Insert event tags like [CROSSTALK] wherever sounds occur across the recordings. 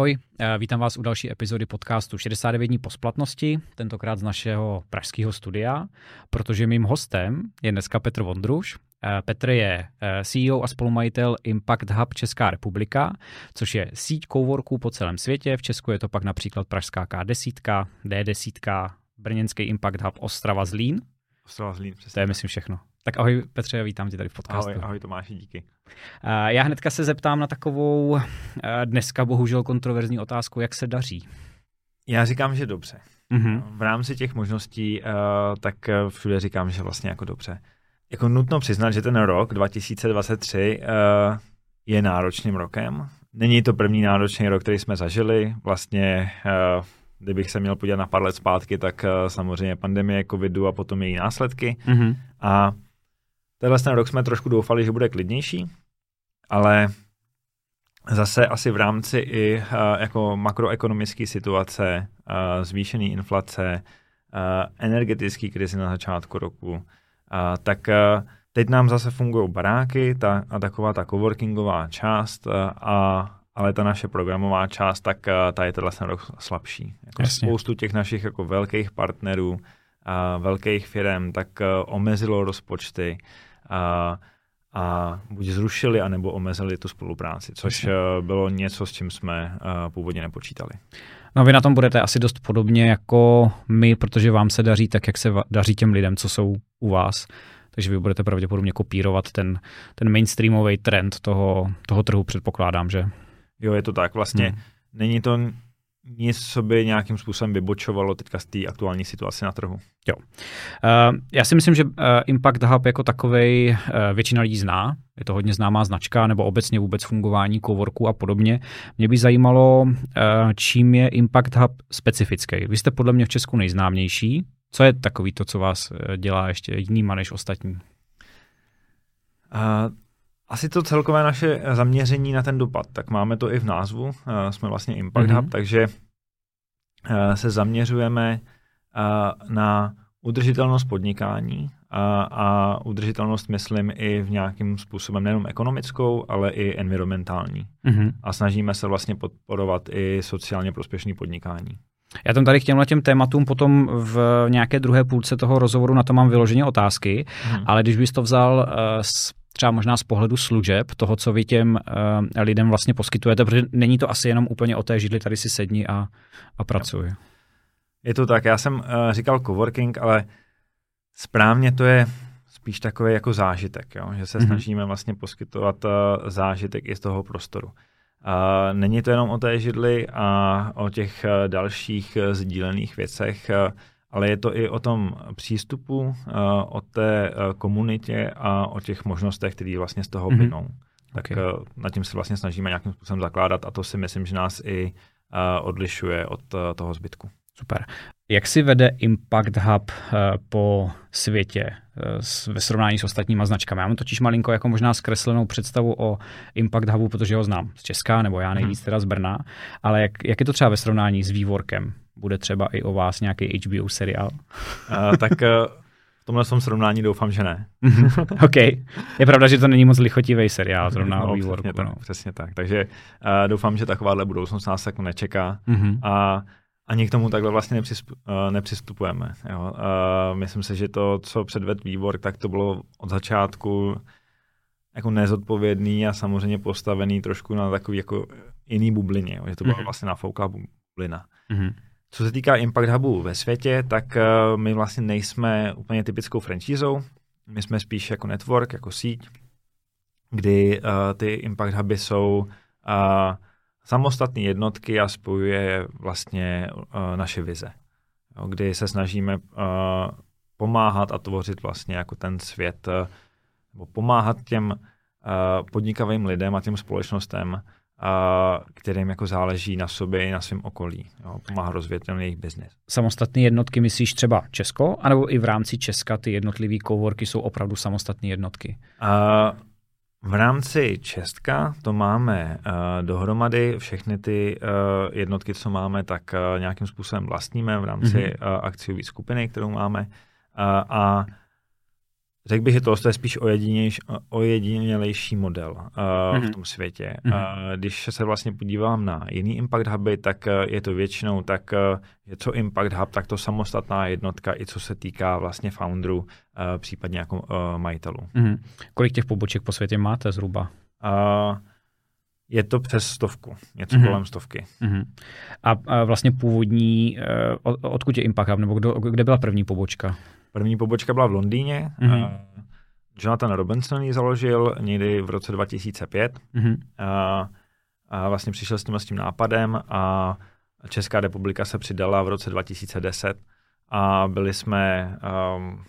Ahoj, eh, vítám vás u další epizody podcastu 69 dní po splatnosti, tentokrát z našeho pražského studia, protože mým hostem je dneska Petr Vondruš. Eh, Petr je eh, CEO a spolumajitel Impact Hub Česká republika, což je síť coworků po celém světě. V Česku je to pak například pražská K10, D10, brněnský Impact Hub Ostrava Zlín. Ostrava Zlín, přesně. To je myslím všechno. Tak ahoj Petře, vítám tě tady v podcastu. Ahoj, ahoj Tomáši, díky. Já hnedka se zeptám na takovou dneska bohužel kontroverzní otázku, jak se daří? Já říkám, že dobře. Mm-hmm. V rámci těch možností, tak všude říkám, že vlastně jako dobře. Jako nutno přiznat, že ten rok 2023 je náročným rokem. Není to první náročný rok, který jsme zažili. Vlastně kdybych se měl podívat na pár let zpátky, tak samozřejmě pandemie covidu a potom její následky. Mm-hmm. A tenhle ten rok jsme trošku doufali, že bude klidnější, ale zase asi v rámci i uh, jako makroekonomické situace, uh, zvýšený inflace, uh, energetický krizi na začátku roku, uh, tak uh, teď nám zase fungují baráky ta, a taková ta coworkingová část, uh, a, ale ta naše programová část, tak uh, ta je tenhle ten rok slabší. Jako spoustu těch našich jako velkých partnerů, uh, velkých firm, tak uh, omezilo rozpočty, a, a buď zrušili, anebo omezili tu spolupráci, což. Eh, bylo něco, s čím jsme uh, původně nepočítali. No vy na tom budete asi dost podobně jako my, protože vám se daří tak, jak se daří těm lidem, co jsou u vás. Takže vy budete pravděpodobně kopírovat ten, ten mainstreamový trend toho, toho trhu, předpokládám, že? Jo, je to tak. Vlastně hmm. není to nic, co by nějakým způsobem vybočovalo teďka z té aktuální situace na trhu. Jo. Uh, já si myslím, že uh, Impact Hub jako takový uh, většina lidí zná. Je to hodně známá značka, nebo obecně vůbec fungování coworku a podobně. Mě by zajímalo, uh, čím je Impact Hub specifický. Vy jste podle mě v Česku nejznámější. Co je takový to, co vás dělá ještě jinýma než ostatní? Uh, asi to celkové naše zaměření na ten dopad, tak máme to i v názvu, uh, jsme vlastně Impact mm-hmm. Hub, takže uh, se zaměřujeme uh, na udržitelnost podnikání a, a udržitelnost myslím i v nějakým způsobem nejenom ekonomickou, ale i environmentální. Mm-hmm. A snažíme se vlastně podporovat i sociálně prospěšné podnikání. Já tam tady k těmhle těm tématům potom v nějaké druhé půlce toho rozhovoru na to mám vyloženě otázky, hmm. ale když bys to vzal z třeba možná z pohledu služeb, toho, co vy těm uh, lidem vlastně poskytujete, protože není to asi jenom úplně o té židli, tady si sedni a, a pracuji. Je to tak, já jsem uh, říkal coworking, ale správně to je spíš takový jako zážitek, jo? že se mm-hmm. snažíme vlastně poskytovat uh, zážitek i z toho prostoru. Uh, není to jenom o té židli a o těch uh, dalších uh, sdílených věcech, uh, ale je to i o tom přístupu, uh, o té uh, komunitě a o těch možnostech, které vlastně z toho mm-hmm. plynou. Tak okay. uh, nad tím se vlastně snažíme nějakým způsobem zakládat a to si myslím, že nás i odlišuje od toho zbytku. Super. Jak si vede Impact Hub po světě ve srovnání s ostatníma značkami? Já mám totiž malinko jako možná zkreslenou představu o Impact Hubu, protože ho znám z Česka, nebo já nejvíc mhm. teda z Brna, ale jak, jak je to třeba ve srovnání s Vývorkem? Bude třeba i o vás nějaký HBO seriál? Uh, tak uh, v tomhle tom srovnání doufám, že ne. [LAUGHS] OK. Je pravda, že to není moc lichotivý seriál zrovna no, o vývorku. Přesně, no. tak, přesně tak. Takže uh, doufám, že takováhle budoucnost nás tak nečeká. Mm-hmm. A ani k tomu takhle vlastně nepřistup, uh, nepřistupujeme. Jo. Uh, myslím si, že to, co předved výbor, tak to bylo od začátku jako nezodpovědný a samozřejmě postavený trošku na takový jako jiný bublině, jo. že to byla mm-hmm. vlastně nafouklá bublina. Mm-hmm. Co se týká Impact Hubu ve světě, tak uh, my vlastně nejsme úplně typickou franšízou. My jsme spíš jako network, jako síť, kdy uh, ty Impact Huby jsou uh, samostatné jednotky a spojuje vlastně uh, naše vize. Jo, kdy se snažíme uh, pomáhat a tvořit vlastně jako ten svět, uh, nebo pomáhat těm uh, podnikavým lidem a těm společnostem kterým jako záleží na sobě i na svém okolí. Jo, pomáhá rozvíjet ten jejich biznis. Samostatné jednotky myslíš třeba Česko, anebo i v rámci Česka ty jednotlivé coworky jsou opravdu samostatné jednotky? A v rámci Česka to máme uh, dohromady, všechny ty uh, jednotky, co máme, tak uh, nějakým způsobem vlastníme v rámci mm-hmm. uh, akciové skupiny, kterou máme. Uh, a Řekl bych, že to je spíš ojedinělejší model uh, mm-hmm. v mhm. tom světě. Mm-hmm. Uh, když se vlastně podívám na jiný Impact Huby, tak uh, je to většinou tak, uh, je co Impact Hub, tak to samostatná jednotka, i co se týká vlastně founderů, uh, případně jako uh, majitelů. Mm-hmm. Kolik těch poboček po světě máte zhruba? Uh, je to přes stovku, něco mm-hmm. kolem stovky. Mm-hmm. A, a vlastně původní, uh, odkud je Impact Hub, nebo kdo, kde byla první pobočka? První pobočka byla v Londýně. Mm-hmm. Jonathan Robinson ji založil někdy v roce 2005. Mm-hmm. A, a vlastně přišel s tím, s tím nápadem a Česká republika se přidala v roce 2010 a byli jsme um,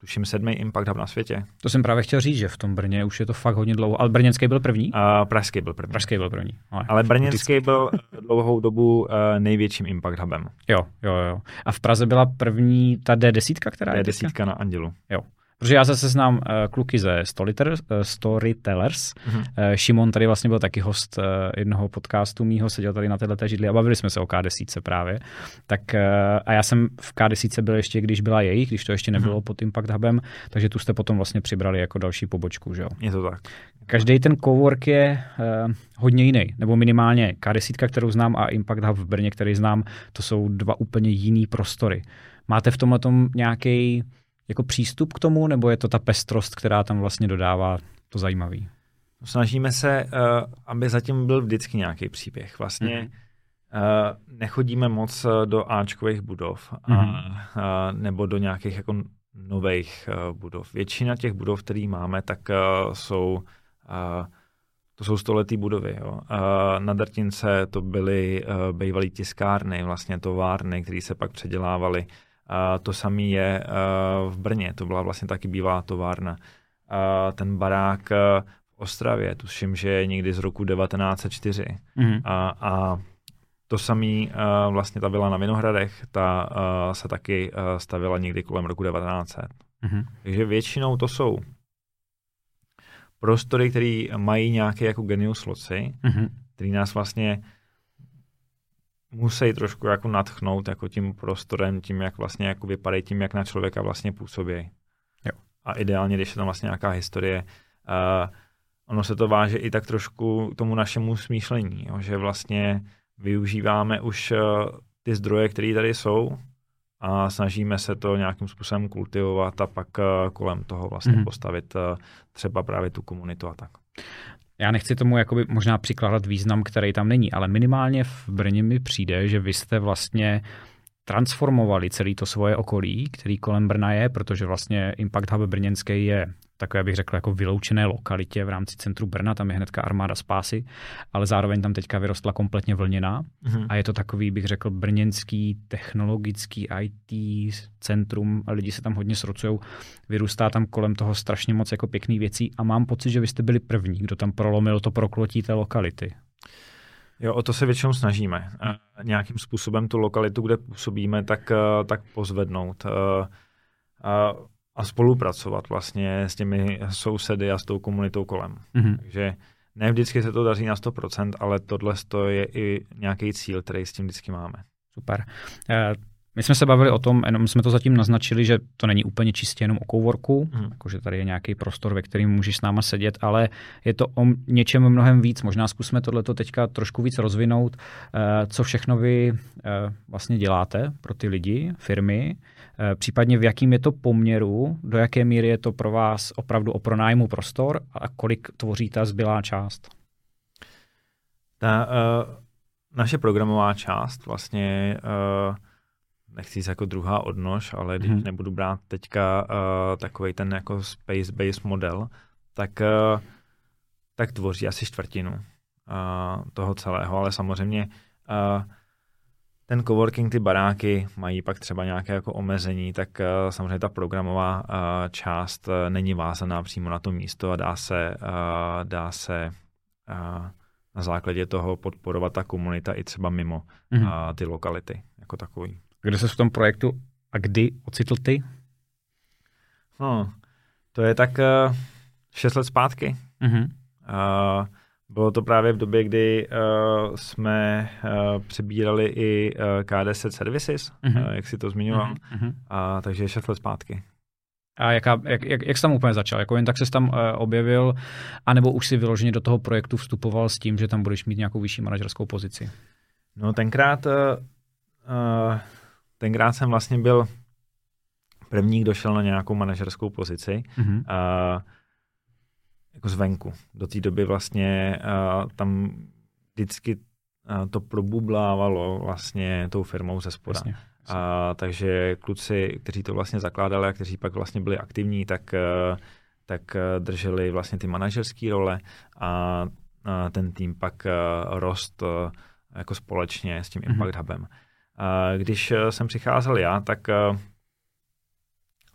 tuším sedmý Impact Hub na světě. To jsem právě chtěl říct, že v tom Brně už je to fakt hodně dlouho. Ale brněnský byl první? Uh, pražský byl první. Pražský byl první. Ale, Ale brněnský byl dlouhou dobu uh, největším Impact Hubem. Jo, jo, jo. A v Praze byla první ta D10, která je D10 na Andělu. Jo. Protože já zase znám uh, kluky ze Storytellers. Uh, Storytellers. Mm-hmm. Uh, Šimon tady vlastně byl taky host uh, jednoho podcastu mýho, seděl tady na této židli a bavili jsme se o K10 právě. Tak, uh, a já jsem v K10 byl ještě, když byla jejich, když to ještě nebylo mm-hmm. pod Impact Hubem, takže tu jste potom vlastně přibrali jako další pobočku, že jo? Je to tak. Každý ten cowork je uh, hodně jiný, nebo minimálně K10, kterou znám a Impact Hub v Brně, který znám, to jsou dva úplně jiný prostory. Máte v tomhle tom nějaký jako přístup k tomu, nebo je to ta pestrost, která tam vlastně dodává to zajímavý? Snažíme se, uh, aby zatím byl vždycky nějaký příběh. Vlastně mm-hmm. uh, nechodíme moc eh, do Ačkových budov a, mm-hmm. uh, nebo do nějakých jako nových uh, budov. Většina těch budov, které máme, tak uh, jsou uh, to jsou stoletý budovy. Jo. Uh, na Drtince to byly uh, bývalé tiskárny, vlastně továrny, které se pak předělávaly a to samé je v Brně, to byla vlastně taky bývalá továrna. A ten barák v Ostravě, tuším, že je někdy z roku 1904. Mm-hmm. A, a to samé vlastně ta vila na Vinohradech, ta se taky stavila někdy kolem roku 1900. Mm-hmm. Takže většinou to jsou prostory, které mají nějaké jako genius loci, mm-hmm. který nás vlastně musí trošku jako natchnout jako tím prostorem, tím, jak vlastně jako vypadají, tím, jak na člověka vlastně působí. Jo. A ideálně, když je tam vlastně nějaká historie, uh, ono se to váže i tak trošku tomu našemu smýšlení, jo, že vlastně využíváme už uh, ty zdroje, které tady jsou a snažíme se to nějakým způsobem kultivovat a pak uh, kolem toho vlastně mm-hmm. postavit uh, třeba právě tu komunitu a tak já nechci tomu jakoby možná přikládat význam, který tam není, ale minimálně v Brně mi přijde, že vy jste vlastně transformovali celé to svoje okolí, který kolem Brna je, protože vlastně Impact Hub brněnský je takové, bych řekl, jako vyloučené lokalitě v rámci centru Brna, tam je hnedka armáda spásy, ale zároveň tam teďka vyrostla kompletně vlněná mm-hmm. a je to takový, bych řekl, brněnský technologický IT centrum a lidi se tam hodně srocují, vyrůstá tam kolem toho strašně moc jako pěkných věcí a mám pocit, že vy jste byli první, kdo tam prolomil to proklotí té lokality. Jo, o to se většinou snažíme. A nějakým způsobem tu lokalitu, kde působíme, tak, eh, tak pozvednout. A, eh, a spolupracovat vlastně s těmi sousedy a s tou komunitou kolem. Mm-hmm. Takže ne vždycky se to daří na 100%, ale tohle je i nějaký cíl, který s tím vždycky máme. Super. Eh, my jsme se bavili o tom, jenom jsme to zatím naznačili, že to není úplně čistě jenom o coworku, mm. jakože tady je nějaký prostor, ve kterém můžeš s náma sedět, ale je to o něčem mnohem víc. Možná zkusme tohleto teďka trošku víc rozvinout, eh, co všechno vy eh, vlastně děláte pro ty lidi, firmy, případně v jakým je to poměru, do jaké míry je to pro vás opravdu o pronájmu prostor a kolik tvoří ta zbylá část? Ta uh, naše programová část vlastně uh, nechci jako druhá odnož, ale když hmm. nebudu brát teďka uh, takový ten jako space-based model, tak, uh, tak tvoří asi čtvrtinu uh, toho celého, ale samozřejmě uh, ten coworking, ty baráky mají pak třeba nějaké jako omezení, tak uh, samozřejmě ta programová uh, část uh, není vázaná přímo na to místo a dá se, uh, dá se uh, na základě toho podporovat ta komunita i třeba mimo mm-hmm. uh, ty lokality jako takový. Kde se v tom projektu a kdy ocitl ty? No, to je tak uh, šest let zpátky. Mm-hmm. Uh, bylo to právě v době, kdy uh, jsme uh, přebírali i uh, K10 Services, mm-hmm. uh, jak si to zmiňoval, mm-hmm. uh, takže šest let zpátky. A jaká, jak, jak, jak jsi tam úplně začal? Jako jen tak se tam uh, objevil, anebo už si vyloženě do toho projektu vstupoval s tím, že tam budeš mít nějakou vyšší manažerskou pozici? No tenkrát, uh, tenkrát jsem vlastně byl první, kdo šel na nějakou manažerskou pozici. Mm-hmm. Uh, jako zvenku. Do té doby vlastně uh, tam vždycky uh, to probublávalo vlastně tou firmou ze spoda. Jasně. A, takže kluci, kteří to vlastně zakládali a kteří pak vlastně byli aktivní, tak, tak drželi vlastně ty manažerské role a, ten tým pak rost jako společně s tím mhm. Impact mm-hmm. Hubem. Když jsem přicházel já, tak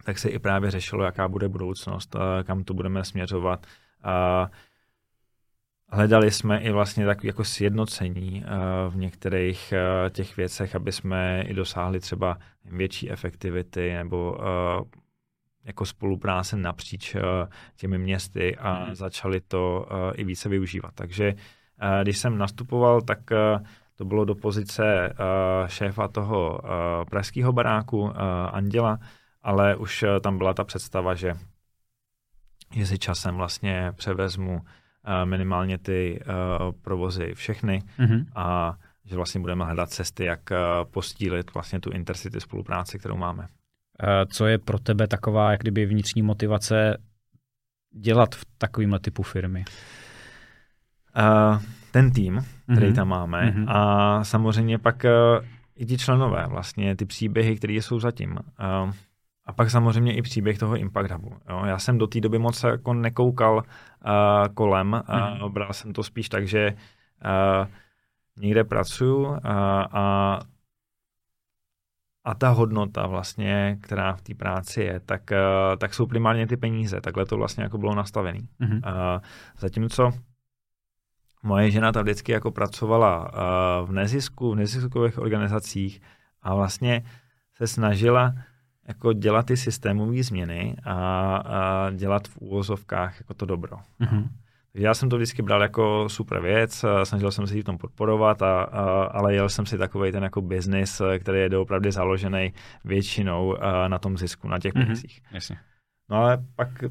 tak se i právě řešilo, jaká bude budoucnost, kam to budeme směřovat. A Hledali jsme i vlastně tak jako sjednocení uh, v některých uh, těch věcech, aby jsme i dosáhli třeba větší efektivity nebo uh, jako spolupráce napříč těmi městy a mm. začali to i více využívat. Takže když jsem nastupoval, tak to bylo do pozice šéfa toho pražského baráku Anděla, ale už tam byla ta představa, že, že si časem vlastně převezmu minimálně ty uh, provozy všechny mm-hmm. a že vlastně budeme hledat cesty, jak uh, postílit vlastně tu intercity spolupráci, kterou máme. Co je pro tebe taková jak kdyby vnitřní motivace dělat v takovémhle typu firmy? Uh, ten tým, který mm-hmm. tam máme mm-hmm. a samozřejmě pak uh, i ti členové, vlastně ty příběhy, které jsou zatím. Uh, a pak samozřejmě i příběh toho Impact Hubu. Jo. Já jsem do té doby moc jako nekoukal uh, kolem, uh, bral jsem to spíš tak, že uh, někde pracuju uh, a a ta hodnota vlastně, která v té práci je, tak, uh, tak jsou primárně ty peníze. Takhle to vlastně jako bylo nastavené. Mm-hmm. Uh, zatímco moje žena ta vždycky jako pracovala uh, v nezisku, v neziskových organizacích a vlastně se snažila jako dělat ty systémové změny a, a dělat v úvozovkách jako to dobro. Mm-hmm. Já jsem to vždycky bral jako super věc, snažil jsem se ji v tom podporovat, a, a, ale jel jsem si takový ten jako biznis, který je doopravdy založený většinou na tom zisku, na těch mm-hmm. penězích. Jasně. No ale pak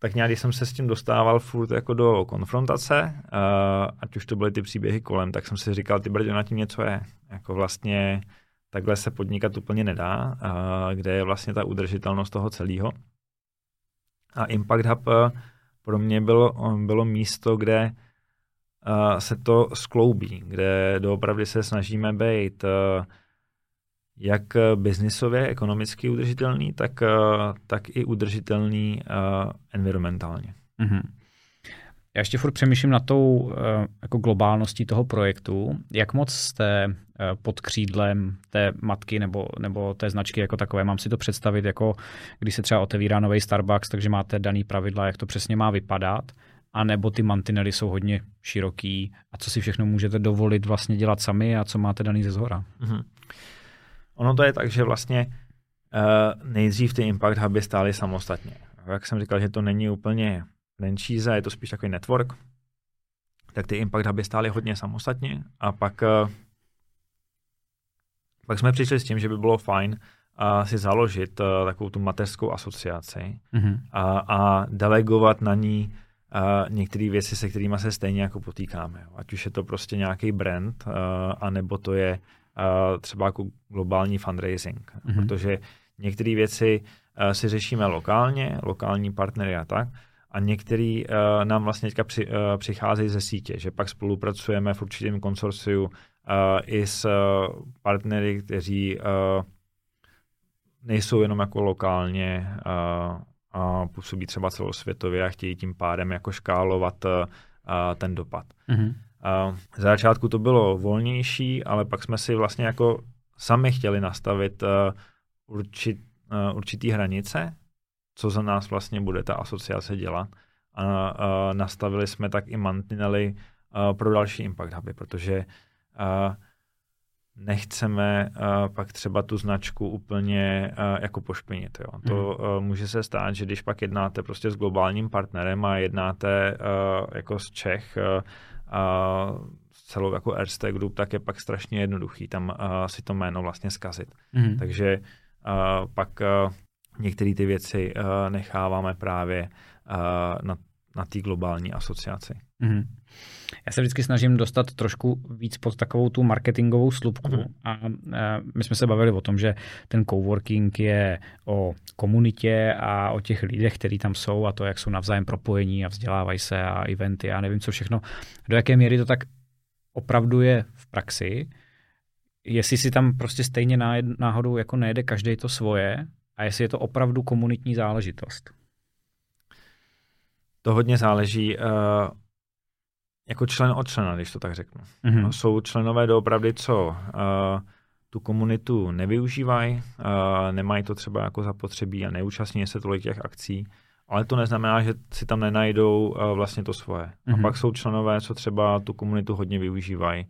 tak nějak, když jsem se s tím dostával furt jako do konfrontace, uh, ať už to byly ty příběhy kolem, tak jsem si říkal, ty brdě, na tím něco je. Jako vlastně takhle se podnikat úplně nedá, kde je vlastně ta udržitelnost toho celého. A Impact Hub eh, pro mě bylo, bylo místo, kde eh, se to skloubí, kde doopravdy se snažíme být eh, jak biznisově, ekonomicky udržitelný, tak, tak i udržitelný environmentálně. Mm-hmm. Já ještě furt přemýšlím na tou eh, jako globálností toho projektu. Jak moc jste eh, pod křídlem té matky nebo, nebo té značky jako takové? Mám si to představit jako, když se třeba otevírá nový Starbucks, takže máte daný pravidla, jak to přesně má vypadat, a nebo ty mantinely jsou hodně široký a co si všechno můžete dovolit vlastně dělat sami a co máte daný ze zhora? Mm-hmm. Ono to je tak, že vlastně uh, nejdřív ty Impact Huby stály samostatně. Jak jsem říkal, že to není úplně franchise, je to spíš takový network, tak ty Impact Huby stály hodně samostatně a pak, eh, pak jsme přišli s tím, že by bylo fajn uh, si založit uh, takovou tu mateřskou asociaci mm-hmm. a, a delegovat na ní některé věci, se kterými se stejně jako potýkáme. Ať už je to prostě nějaký brand, uh, anebo to je uh, třeba jako globální fundraising. Mm-hmm. Protože některé věci si řešíme lokálně, lokální partnery a tak, a některý uh, nám vlastně teďka při, uh, přicházejí ze sítě, že pak spolupracujeme v určitém konsorciu uh, i s uh, partnery, kteří uh, nejsou jenom jako lokálně uh, a působí třeba celosvětově a chtějí tím pádem jako škálovat uh, ten dopad. Mm-hmm. Uh, za začátku to bylo volnější, ale pak jsme si vlastně jako sami chtěli nastavit uh, určit, uh, určitý hranice, co za nás vlastně bude ta asociace dělat. A, a nastavili jsme tak i mantinely pro další Impact Huby, protože a, nechceme a, pak třeba tu značku úplně a, jako pošpinit. Jo. To hmm. a, může se stát, že když pak jednáte prostě s globálním partnerem a jednáte a, jako z Čech a, a s celou jako Erste Group, tak je pak strašně jednoduchý tam a, si to jméno vlastně zkazit. Hmm. Takže a, pak a, některé ty věci uh, necháváme právě uh, na, na té globální asociaci. Mm-hmm. Já se vždycky snažím dostat trošku víc pod takovou tu marketingovou slupku mm-hmm. a, a my jsme se bavili o tom, že ten coworking je o komunitě a o těch lidech, kteří tam jsou a to, jak jsou navzájem propojení a vzdělávají se a eventy a nevím co všechno. Do jaké míry to tak opravdu je v praxi, jestli si tam prostě stejně náhodou jako nejde každý to svoje a jestli je to opravdu komunitní záležitost. To hodně záleží uh, jako člen od člena, když to tak řeknu. Mm-hmm. No, jsou členové doopravdy, co uh, tu komunitu nevyužívají, uh, nemají to třeba jako zapotřebí a neúčastní se tolik těch akcí, ale to neznamená, že si tam nenajdou uh, vlastně to svoje. Mm-hmm. A mhm. pak jsou členové, co třeba tu komunitu hodně využívají.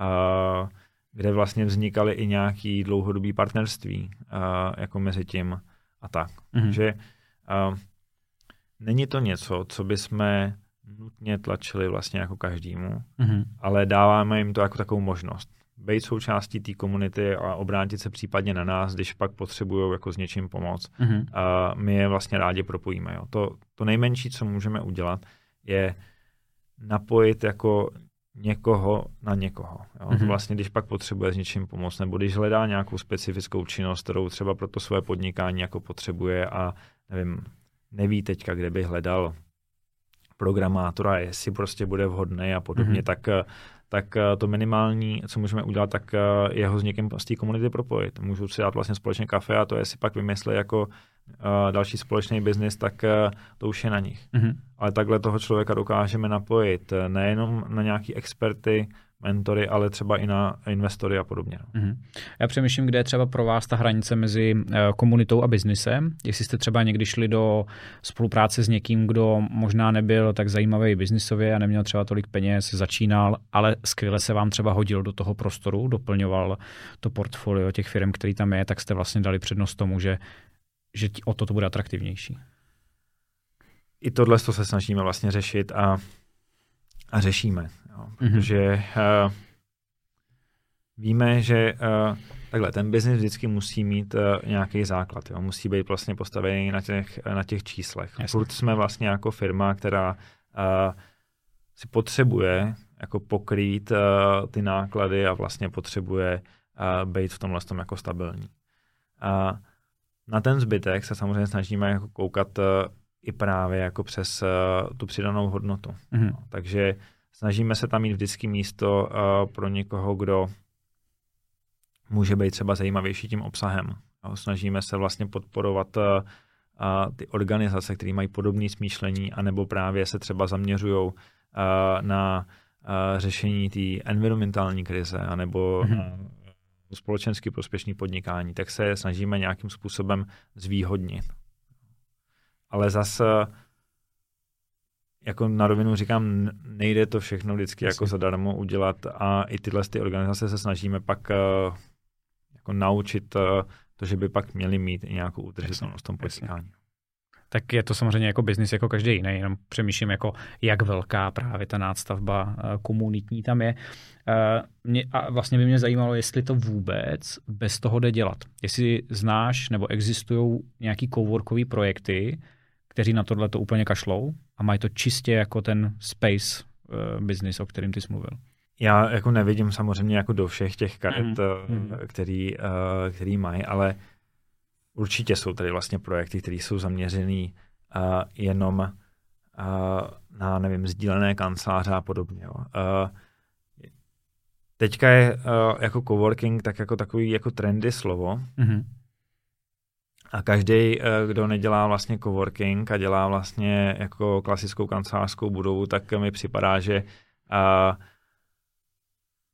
Uh, kde vlastně vznikaly i nějaký dlouhodobý partnerství uh, jako mezi tím a tak. Mm-hmm. Že uh, není to něco, co by jsme nutně tlačili vlastně jako každému, mm-hmm. ale dáváme jim to jako takovou možnost. Být součástí té komunity a obrátit se případně na nás, když pak potřebují jako s něčím pomoct. Mm-hmm. Uh, my je vlastně rádi propojíme. Jo. To, to nejmenší, co můžeme udělat, je napojit jako někoho na někoho. Jo? Mm-hmm. Vlastně, když pak potřebuje s něčím pomoct, nebo když hledá nějakou specifickou činnost, kterou třeba pro to své podnikání jako potřebuje a nevím, neví teďka, kde by hledal programátora, jestli prostě bude vhodný a podobně, mm-hmm. tak, tak to minimální, co můžeme udělat, tak je ho s někým z té komunity propojit. Můžu si dát vlastně společně kafe a to jestli pak vymyslí jako uh, další společný biznis, tak uh, to už je na nich. Mm-hmm. Ale takhle toho člověka dokážeme napojit eh, nejenom na nějaký experty, mentory, ale třeba i na investory a podobně. Mm-hmm. Já přemýšlím, kde je třeba pro vás ta hranice mezi komunitou a biznisem. Jestli jste třeba někdy šli do spolupráce s někým, kdo možná nebyl tak zajímavý biznisově a neměl třeba tolik peněz, začínal, ale skvěle se vám třeba hodil do toho prostoru, doplňoval to portfolio těch firm, který tam je, tak jste vlastně dali přednost tomu, že že o to to bude atraktivnější. I tohle to se snažíme vlastně řešit a, a řešíme. Jo, mhm. protože mm-hmm. uh, víme, že uh, takhle, ten biznis vždycky musí mít uh, nějaký základ. Jo, musí být vlastně postavený na těch, na těch číslech. Jasně. Furt jsme vlastně jako firma, která uh, si potřebuje jako pokrýt uh, ty náklady a vlastně potřebuje uh, být v tomhle tom jako stabilní. Uh, na ten zbytek se samozřejmě snažíme jako koukat uh, i právě jako přes uh, tu přidanou hodnotu. Mm-hmm. Takže snažíme se tam mít vždycky místo uh, pro někoho, kdo může být třeba zajímavější tím obsahem. Snažíme se vlastně podporovat ty organizace, které mají podobné smýšlení, anebo právě se třeba zaměřují na řešení té environmentální krize, anebo mm-hmm společensky prospěšný podnikání, tak se snažíme nějakým způsobem zvýhodnit. Ale zase jako na rovinu říkám, nejde to všechno vždycky jako zadarmo udělat a i tyhle ty organizace se snažíme pak uh, jako naučit uh, to, že by pak měli mít i nějakou udržitelnost v tom podnikání tak je to samozřejmě jako biznis jako každý jiný, jenom přemýšlím jako jak velká právě ta nástavba eh, komunitní tam je. Eh, mě, a vlastně by mě zajímalo, jestli to vůbec bez toho jde dělat. Jestli znáš nebo existují nějaký coworkový projekty, kteří na tohle to úplně kašlou a mají to čistě jako ten space uh, business, o kterým ty jsi mluvil. Já jako nevidím samozřejmě jako do všech těch karet, mm. který, uh, který mají, ale určitě jsou tady vlastně projekty, které jsou zaměřený uh, jenom uh, na, nevím, sdílené kanceláře a podobně. Jo. Uh, teďka je uh, jako coworking tak jako takový jako trendy slovo. Mm-hmm. A každý, kdo nedělá vlastně coworking a dělá vlastně jako klasickou kancelářskou budovu, tak mi připadá, že uh,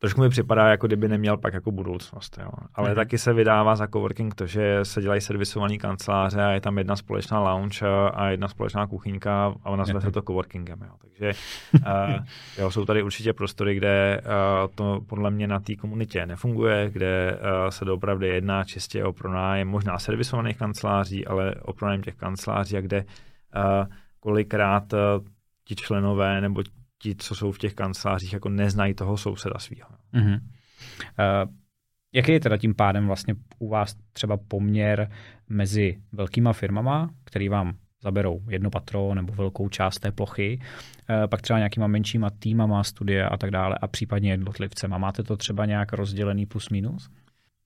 trošku mi připadá, jako kdyby neměl pak jako budoucnost. Jo. Ale mm-hmm. taky se vydává za coworking to, že se dělají servisované kanceláře a je tam jedna společná lounge a jedna společná kuchyňka a ona se to coworkingem. Jo. Takže uh, [LAUGHS] jo, jsou tady určitě prostory, kde uh, to podle mě na té komunitě nefunguje, kde uh, se doopravdy jedná čistě o pronájem možná servisovaných kanceláří, ale o pronájem těch kanceláří, a kde uh, kolikrát uh, ti členové nebo ti, co jsou v těch kancelářích, jako neznají toho souseda svého. Mm-hmm. Uh, Jaký je teda tím pádem vlastně u vás třeba poměr mezi velkýma firmama, který vám zaberou jedno patro nebo velkou část té plochy, eh, pak třeba nějakýma menšíma týmama, studie a tak dále a případně jednotlivcem. A máte to třeba nějak rozdělený plus minus?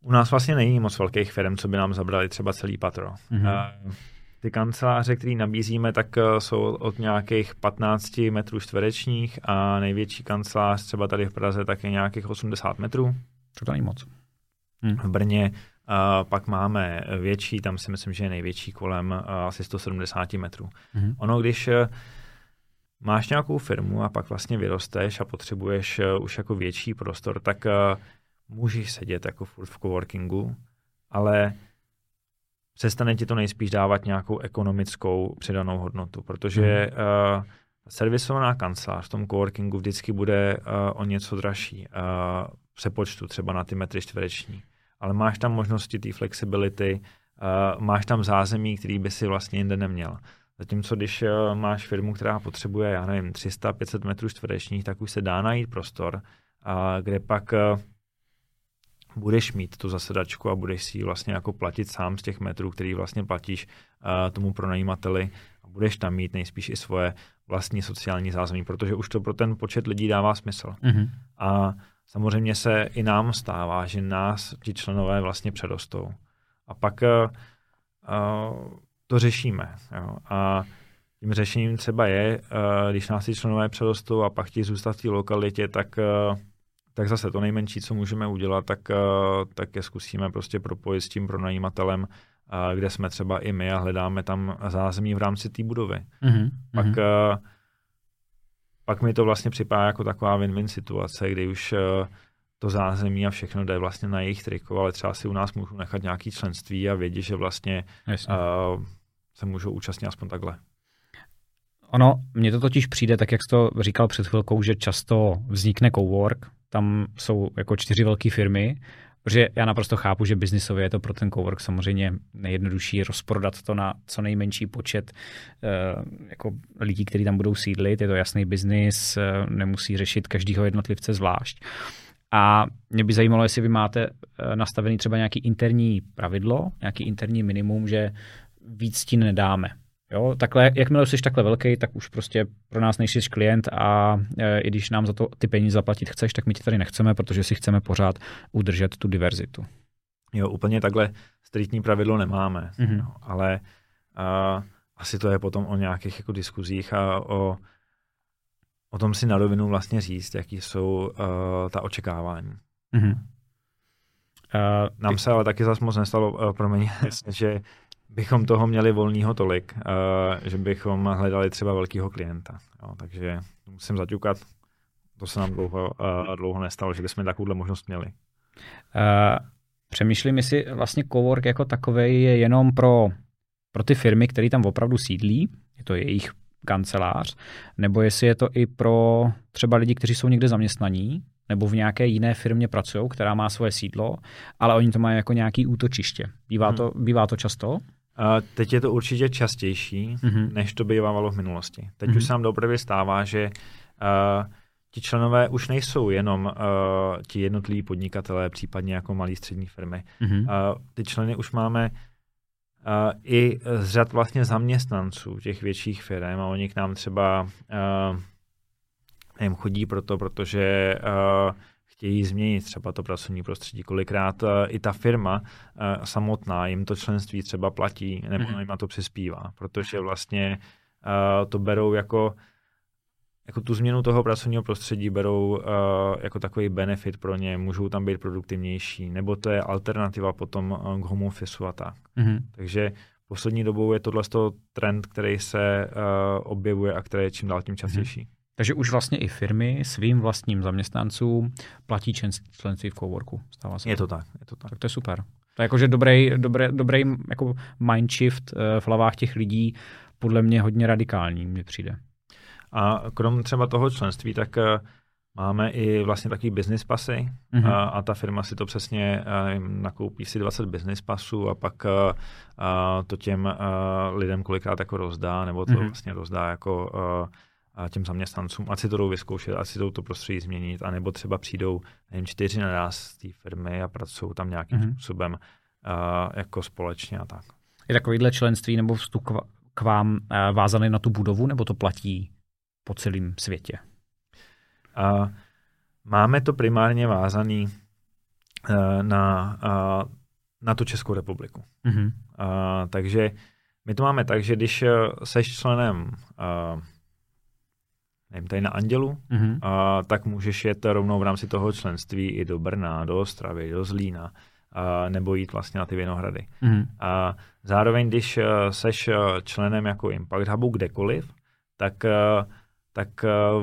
U nás vlastně není moc velkých firm, co by nám zabrali třeba celý patro. Mm-hmm. Ty kanceláře, které nabízíme, tak eh, jsou od nějakých 15 metrů čtverečních a největší kancelář třeba tady v Praze tak je nějakých 80 metrů. To není moc. Hmm. V Brně a pak máme větší, tam si myslím, že je největší kolem asi 170 metrů. Hmm. Ono, když eh, máš nějakou firmu a pak vlastně vyrosteš a potřebuješ eh, už jako větší prostor, tak můžeš sedět jako furt v coworkingu, ale přestane ti to nejspíš dávat nějakou ekonomickou přidanou hodnotu, protože hmm. uh, servisovaná kancelář v tom coworkingu vždycky bude uh, o něco dražší uh, přepočtu třeba na ty metry čtvereční. Ale máš tam možnosti té flexibility, uh, máš tam zázemí, který by si vlastně jinde neměl. Zatímco když uh, máš firmu, která potřebuje, já nevím, 300-500 metrů čtverečních, tak už se dá najít prostor, uh, kde pak uh, budeš mít tu zasedačku a budeš si ji vlastně jako platit sám z těch metrů, který vlastně platíš uh, tomu pronajímateli a budeš tam mít nejspíš i svoje vlastní sociální zázemí, protože už to pro ten počet lidí dává smysl. Mm-hmm. A samozřejmě se i nám stává, že nás ti členové vlastně předostou. A pak uh, to řešíme. Jo. A tím řešením třeba je, uh, když nás ti členové předostou a pak chtějí zůstat v té lokalitě, tak uh, tak zase to nejmenší, co můžeme udělat, tak, eh, tak je zkusíme prostě propojit s tím pronajímatelem, eh, kde jsme třeba i my a hledáme tam zázemí v rámci té budovy. Mm-hmm. Pak, mm-hmm. pak mi to vlastně připadá jako taková win-win situace, kdy už to zázemí a všechno jde vlastně na jejich triko, ale třeba si u nás můžu nechat nějaký členství a vědět, že vlastně uh, se můžou účastnit aspoň takhle. Ono, mně to totiž přijde, tak jak jsi to říkal před chvilkou, že často vznikne cowork, tam jsou jako čtyři velké firmy, protože já naprosto chápu, že biznisově je to pro ten cowork samozřejmě nejjednodušší rozprodat to na co nejmenší počet uh, jako lidí, kteří tam budou sídlit. Je to jasný biznis, uh, nemusí řešit každého jednotlivce zvlášť. A mě by zajímalo, jestli vy máte uh, nastavený třeba nějaký interní pravidlo, nějaký interní minimum, že víc ti nedáme. Jo, takhle, jakmile jsi takhle velký, tak už prostě pro nás nejsi klient a e, i když nám za to ty peníze zaplatit chceš, tak my ti tady nechceme, protože si chceme pořád udržet tu diverzitu. Jo, úplně takhle striktní pravidlo nemáme, mm-hmm. no, ale a, asi to je potom o nějakých jako diskuzích a o, o tom si na rovinu vlastně říct, jaký jsou uh, ta očekávání. Mm-hmm. Uh, Nám ty... se ale taky zase moc nestalo, uh, promiň, [LAUGHS] že bychom toho měli volného tolik, uh, že bychom hledali třeba velkého klienta. Jo, takže musím zaťukat. To se nám dlouho, uh, dlouho nestalo, že bychom takovouhle možnost měli. Uh, přemýšlím, jestli vlastně cowork jako takový je jenom pro, pro ty firmy, které tam opravdu sídlí, je to jejich kancelář, nebo jestli je to i pro třeba lidi, kteří jsou někde zaměstnaní, nebo v nějaké jiné firmě pracují, která má svoje sídlo, ale oni to mají jako nějaký útočiště. Bývá, hmm. to, bývá to často? Uh, teď je to určitě častější, mm-hmm. než to bývalo v minulosti. Teď mm-hmm. už se nám dopravě stává, že uh, ti členové už nejsou jenom uh, ti jednotliví podnikatelé, případně jako malé střední firmy. Mm-hmm. Uh, ty členy už máme uh, i z řad vlastně zaměstnanců těch větších firm a oni k nám třeba uh, nevím, chodí proto, protože uh, chtějí změnit třeba to pracovní prostředí. Kolikrát uh, i ta firma uh, samotná jim to členství třeba platí nebo mm-hmm. jim na to přispívá, protože vlastně uh, to berou jako jako tu změnu toho pracovního prostředí berou uh, jako takový benefit pro ně, můžou tam být produktivnější, nebo to je alternativa potom k home office a tak. Mm-hmm. Takže poslední dobou je tohle trend, který se uh, objevuje a který je čím dál tím častější. Mm-hmm. Takže už vlastně i firmy svým vlastním zaměstnancům platí členství v coworku. Stává se. Je to tak, je to tak. Tak to je super. To je jakože dobrý, dobrý, dobrý jako mindshift eh, v hlavách těch lidí, podle mě hodně radikální, mi přijde. A krom třeba toho členství, tak eh, máme i vlastně takový business pasy mm-hmm. a, a ta firma si to přesně a, nakoupí si 20 business pasů a pak a, a to těm a, lidem kolikrát jako rozdá, nebo to mm-hmm. vlastně rozdá jako a, těm zaměstnancům, ať si to jdou vyzkoušet, ať si to, to prostředí změnit, anebo třeba přijdou nevím, čtyři naraz z té firmy a pracují tam nějakým mm-hmm. způsobem uh, jako společně a tak. Je takovýhle členství nebo vstup k vám uh, vázaný na tu budovu, nebo to platí po celém světě? Uh, máme to primárně vázaný uh, na, uh, na tu Českou republiku. Mm-hmm. Uh, takže my to máme tak, že když seš členem uh, nevím, tady na Andělu, mm-hmm. a, tak můžeš jet rovnou v rámci toho členství i do Brna, do Ostravy, do Zlína, a, nebo jít vlastně na ty Vinohrady. Mm-hmm. A zároveň, když seš členem jako Impact Hubu kdekoliv, tak, tak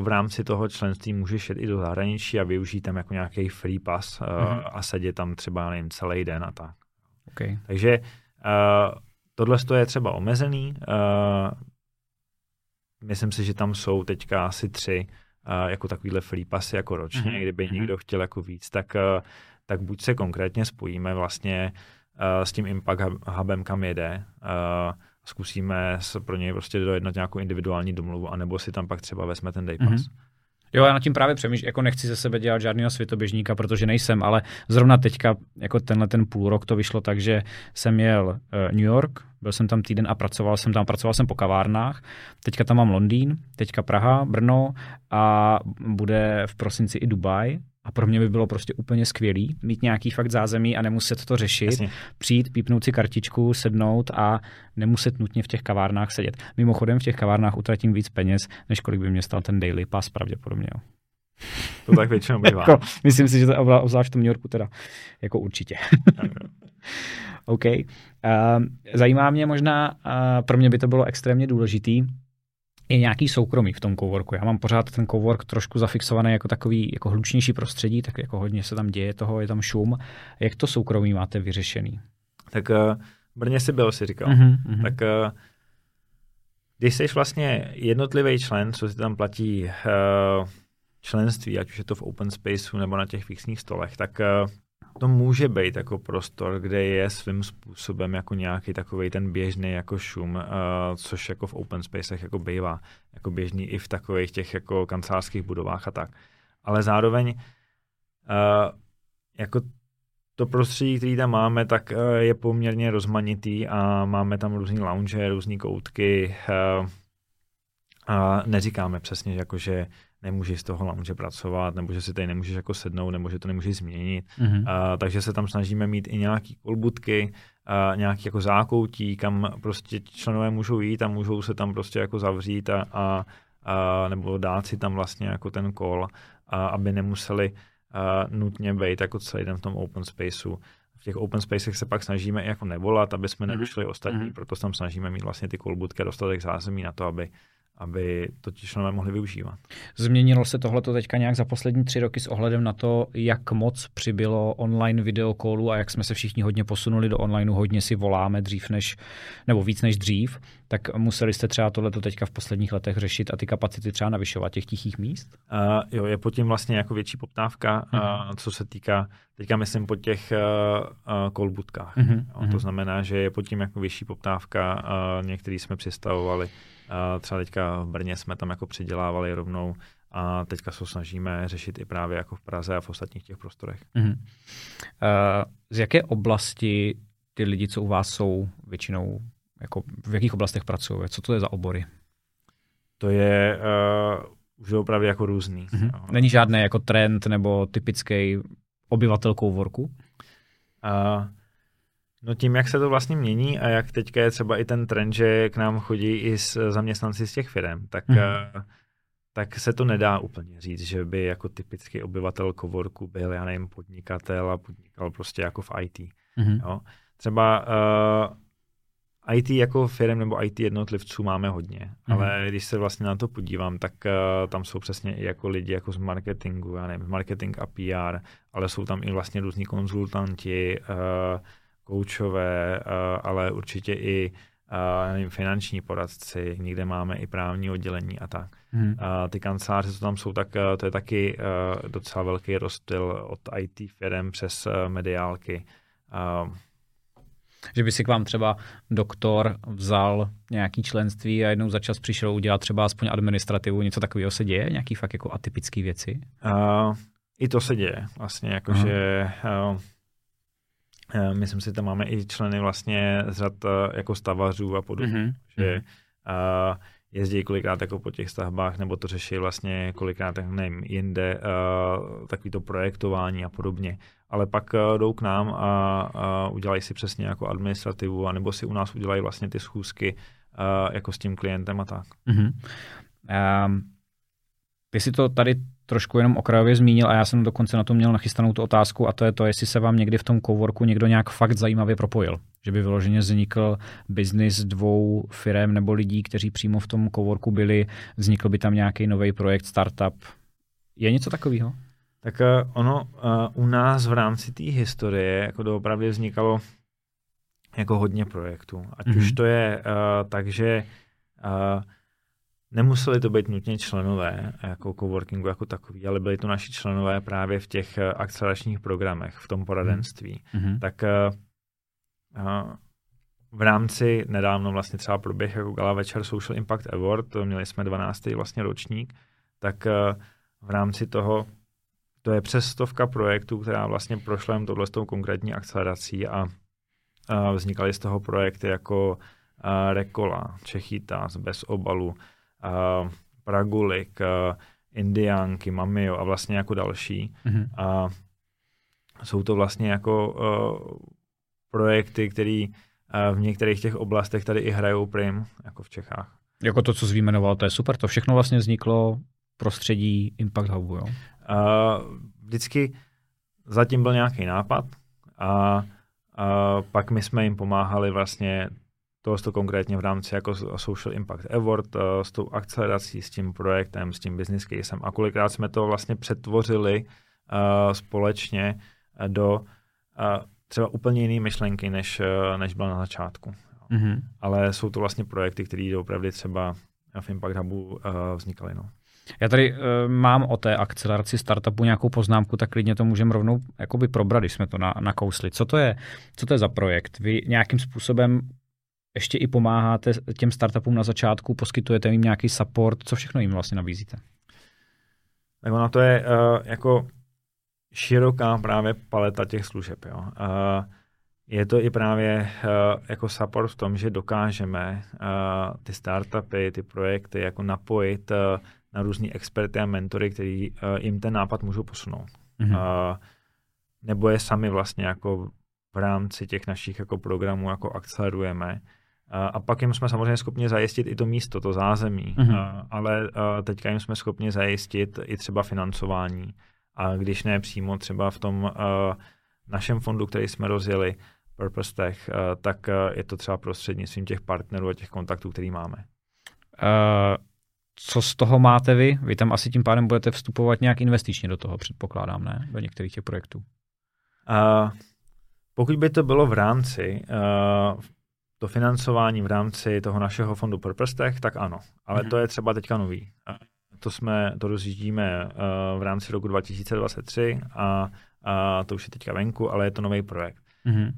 v rámci toho členství můžeš jet i do zahraničí a využít tam jako nějaký free pass mm-hmm. a sedět tam třeba nevím, celý den a tak. Okay. Takže uh, tohle je třeba omezený. Uh, myslím si, že tam jsou teďka asi tři uh, jako takovýhle free passy jako ročně, mm-hmm. kdyby mm-hmm. někdo chtěl jako víc, tak, uh, tak buď se konkrétně spojíme vlastně uh, s tím Impact Hubem, kam jede, uh, zkusíme pro něj prostě dojednat nějakou individuální domluvu, anebo si tam pak třeba vezme ten day pass. Mm-hmm. Jo, já nad tím právě přemýšlím, jako nechci ze sebe dělat žádného světoběžníka, protože nejsem, ale zrovna teďka, jako tenhle ten půl rok to vyšlo tak, že jsem jel uh, New York, byl jsem tam týden a pracoval jsem tam, pracoval jsem po kavárnách. Teďka tam mám Londýn, teďka Praha, Brno a bude v prosinci i Dubaj. A pro mě by bylo prostě úplně skvělý mít nějaký fakt zázemí a nemuset to řešit, Jasně. přijít, pípnout si kartičku, sednout a nemuset nutně v těch kavárnách sedět. Mimochodem v těch kavárnách utratím víc peněz, než kolik by mě stal ten daily pass pravděpodobně. Jo. To tak většinou bývá. [LAUGHS] jako, myslím si, že to obzvlášť v tom New Yorku teda jako určitě. [LAUGHS] OK. Uh, zajímá mě možná, uh, pro mě by to bylo extrémně důležitý, je nějaký soukromí v tom coworku. Já mám pořád ten cowork trošku zafixovaný jako takový jako hlučnější prostředí, tak jako hodně se tam děje toho, je tam šum. Jak to soukromí máte vyřešený? Tak uh, Brně si byl, si říkal. Uh-huh, Tak uh, když jsi vlastně jednotlivý člen, co si tam platí uh, členství, ať už je to v open spaceu nebo na těch fixních stolech, tak uh, to může být jako prostor, kde je svým způsobem jako nějaký takový ten běžný jako šum, uh, což jako v open spacech jako bývá, jako běžný i v takových těch jako kancelářských budovách a tak. Ale zároveň uh, jako to prostředí, který tam máme, tak uh, je poměrně rozmanitý a máme tam různý lounge, různé koutky uh, a neříkáme přesně, jako že nemůžeš z toho lounge pracovat, nebo že si tady nemůžeš jako sednout, nebo že to nemůžeš změnit. Mm-hmm. Uh, takže se tam snažíme mít i nějaký kolbutky, uh, nějaký jako zákoutí, kam prostě členové můžou jít a můžou se tam prostě jako zavřít a, a, a nebo dát si tam vlastně jako ten kol, a, aby nemuseli uh, nutně být jako celý den v tom open spaceu. V těch open spacech se pak snažíme i jako nevolat, aby jsme mm-hmm. nevyšli ostatní, mm-hmm. proto tam snažíme mít vlastně ty kolbutky a dostatek zázemí na to, aby aby to ti členové mohli využívat. Změnilo se tohle teďka nějak za poslední tři roky s ohledem na to, jak moc přibylo online videokolu a jak jsme se všichni hodně posunuli do onlineu, hodně si voláme dřív než, nebo víc než dřív, tak museli jste třeba tohleto teďka v posledních letech řešit a ty kapacity třeba navyšovat těch tichých míst? Uh, jo, je pod tím vlastně jako větší poptávka, uh-huh. uh, co se týká, teďka myslím po těch uh, uh, kolbutkách. Uh-huh. Jo, to mhm. znamená, že je pod tím jako větší poptávka, uh, některý jsme představovali a třeba teďka v Brně jsme tam jako přidělávali rovnou a teďka se snažíme řešit i právě jako v Praze a v ostatních těch prostorech. Mm-hmm. Uh, z jaké oblasti ty lidi, co u vás jsou, většinou, jako v jakých oblastech pracují? Co to je za obory? To je uh, už opravdu jako různý. Mm-hmm. Není žádný jako trend nebo typický obyvatel coworku? Uh, No tím, jak se to vlastně mění a jak teďka je třeba i ten trend, že k nám chodí i s zaměstnanci z těch firm, tak, mm. tak se to nedá úplně říct, že by jako typický obyvatel kovorku byl, já nevím, podnikatel a podnikal prostě jako v IT. Mm. Jo? Třeba uh, eh, IT jako firm nebo IT jednotlivců máme hodně, mm. ale když se vlastně na to podívám, tak uh, tam jsou přesně i jako lidi jako z marketingu, já nevím, marketing a PR, ale jsou tam i vlastně různí konzultanti, uh, koučové, eh, ale určitě i eh, nevím, finanční poradci, někde máme i právní oddělení a tak. Hmm. A ty kanceláře, co tam jsou, tak eh, to je taky docela velký rozptyl od IT firm přes mediálky. Že by si k vám třeba doktor vzal nějaký členství a jednou za čas přišel udělat třeba aspoň administrativu, něco takového se děje? Nějaký fakt jako atypické věci? Uh, I to se děje vlastně, jakože uh, myslím si, tam máme i členy vlastně z řad uh, jako stavařů a podobně, uh-huh. že uh, jezdí kolikrát jako po těch stavbách, nebo to řeší vlastně kolikrát, tak nevím, jinde, uh, takový to projektování a podobně. Ale pak uh, jdou k nám a, a udělají si přesně jako administrativu, anebo si u nás udělají vlastně ty schůzky uh, jako s tím klientem a tak. Mm-hmm. Um, ty si to tady trošku jenom okrajově zmínil a já jsem dokonce na to měl nachystanou tu otázku a to je to, jestli se vám někdy v tom coworku někdo nějak fakt zajímavě propojil. Že by vyloženě vznikl biznis dvou firm nebo lidí, kteří přímo v tom coworku byli, vznikl by tam nějaký nový projekt, startup. Je něco takového? Tak uh, ono uh, u nás v rámci té historie jako doopravdy vznikalo jako hodně projektů. Ať mm-hmm. už to je uh, tak, že uh, Nemuseli to být nutně členové jako coworkingu jako takový, ale byli to naši členové právě v těch eh, akceleračních programech, v tom poradenství. Mm-hmm. Tak uh, v rámci nedávno vlastně třeba proběh jako gala večer Social Impact Award, to měli jsme 12. vlastně ročník, tak uh, v rámci toho to je přes stovka projektů, která vlastně prošla jen tohle s tou konkrétní akcelerací a uh, vznikaly z toho projekty jako Rekola, Čechytas, Bez obalu, uh, Pragulik, uh, Indiánky, Mamio a vlastně jako další. Mm-hmm. A jsou to vlastně jako uh, projekty, které uh, v některých těch oblastech tady i hrajou prim, jako v Čechách. Jako to, co jsi vyjmenoval, to je super. To všechno vlastně vzniklo prostředí Impact Hubu, jo? Uh, vždycky zatím byl nějaký nápad a, a pak my jsme jim pomáhali vlastně to, to konkrétně v rámci jako Social Impact Award, uh, s tou akcelerací, s tím projektem, s tím business casem a kolikrát jsme to vlastně přetvořili uh, společně do uh, třeba úplně jiné myšlenky, než, uh, než byla na začátku. Mm-hmm. Ale jsou to vlastně projekty, které opravdu třeba v Impact Hubu uh, vznikaly. No. Já tady uh, mám o té akceleraci startupu nějakou poznámku, tak klidně to můžeme rovnou jakoby probrat, když jsme to na, nakousli. Co to je, co to je za projekt? Vy nějakým způsobem ještě i pomáháte těm startupům na začátku, poskytujete jim nějaký support, co všechno jim vlastně nabízíte? Tak ono to je uh, jako široká právě paleta těch služeb. Jo. Uh, je to i právě uh, jako support v tom, že dokážeme uh, ty startupy, ty projekty jako napojit uh, na různý experty a mentory, který uh, jim ten nápad můžou posunout. Mm-hmm. Uh, nebo je sami vlastně jako v rámci těch našich jako programů jako akcelerujeme a pak jim jsme samozřejmě schopni zajistit i to místo, to zázemí, mm-hmm. ale teďka jim jsme schopni zajistit i třeba financování. A když ne přímo třeba v tom našem fondu, který jsme rozjeli, Purpose Tech, tak je to třeba prostřednictvím těch partnerů a těch kontaktů, který máme. Uh, co z toho máte vy? Vy tam asi tím pádem budete vstupovat nějak investičně do toho, předpokládám, ne? Do některých těch projektů. Uh, pokud by to bylo v rámci uh, to financování v rámci toho našeho fondu Purpose Tech, tak ano. Ale mm-hmm. to je třeba teďka nový. To jsme, to rozjíždíme uh, v rámci roku 2023 a, a to už je teďka venku, ale je to nový projekt. Mm-hmm.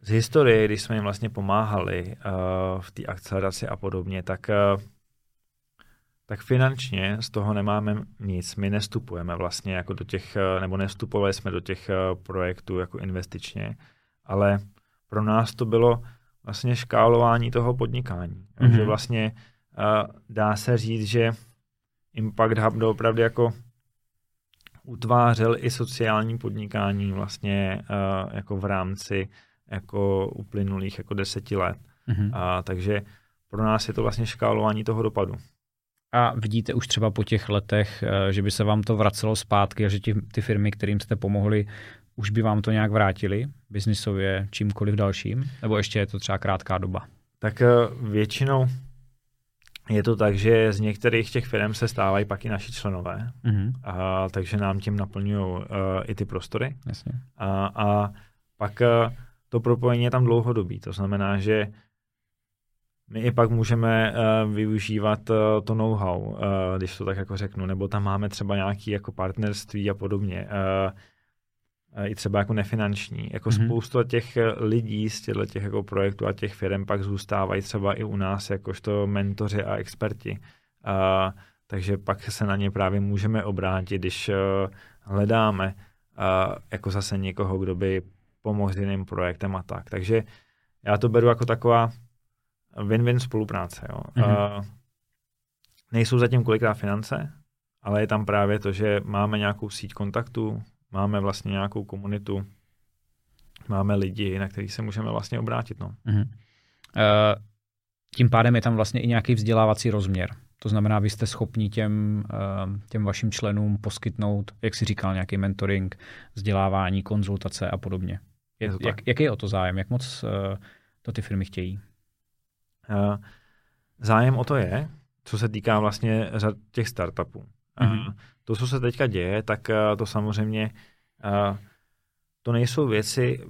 Z historie, když jsme jim vlastně pomáhali uh, v té akceleraci a podobně, tak uh, tak finančně z toho nemáme nic. My nestupujeme vlastně jako do těch, nebo nestupovali jsme do těch projektů jako investičně, ale pro nás to bylo vlastně škálování toho podnikání. Mm-hmm. Takže vlastně uh, dá se říct, že Impact Hub opravdu jako utvářel i sociální podnikání vlastně uh, jako v rámci jako uplynulých jako deseti let. Mm-hmm. A, takže pro nás je to vlastně škálování toho dopadu. A vidíte už třeba po těch letech, eh, že by se vám to vracelo zpátky a že ty, ty firmy, kterým jste pomohli, už by vám to nějak vrátili biznisově, čímkoliv dalším? Nebo ještě je to třeba krátká doba? Tak eh, většinou je to tak, že z některých těch firm se stávají pak i naši členové, mm-hmm. a, takže nám tím naplňují uh, i ty prostory. Jasně. A, a pak uh, to propojení je tam dlouhodobý, to znamená, že my i pak můžeme uh, využívat uh, to know-how, uh, když to tak jako řeknu, nebo tam máme třeba nějaké jako partnerství a podobně. Uh, i třeba jako nefinanční. Jako mm-hmm. spousta těch lidí z těchto těch jako projektů a těch firm pak zůstávají třeba i u nás jakožto mentoři a experti. A, takže pak se na ně právě můžeme obrátit, když uh, hledáme uh, jako zase někoho, kdo by pomohl s jiným projektem a tak. Takže já to beru jako taková win-win spolupráce. Jo. Mm-hmm. Uh, nejsou zatím kolikrát finance, ale je tam právě to, že máme nějakou síť kontaktů, máme vlastně nějakou komunitu, máme lidi, na kterých se můžeme vlastně obrátit. No. Mm-hmm. Uh, tím pádem je tam vlastně i nějaký vzdělávací rozměr. To znamená, vy jste schopni těm, uh, těm vašim členům poskytnout, jak si říkal, nějaký mentoring, vzdělávání, konzultace a podobně. Je, je jak, jaký je o to zájem? Jak moc uh, to ty firmy chtějí? Zájem o to je, co se týká vlastně řad těch startupů. Mm-hmm. To, co se teďka děje, tak eh, to samozřejmě eh, to nejsou věci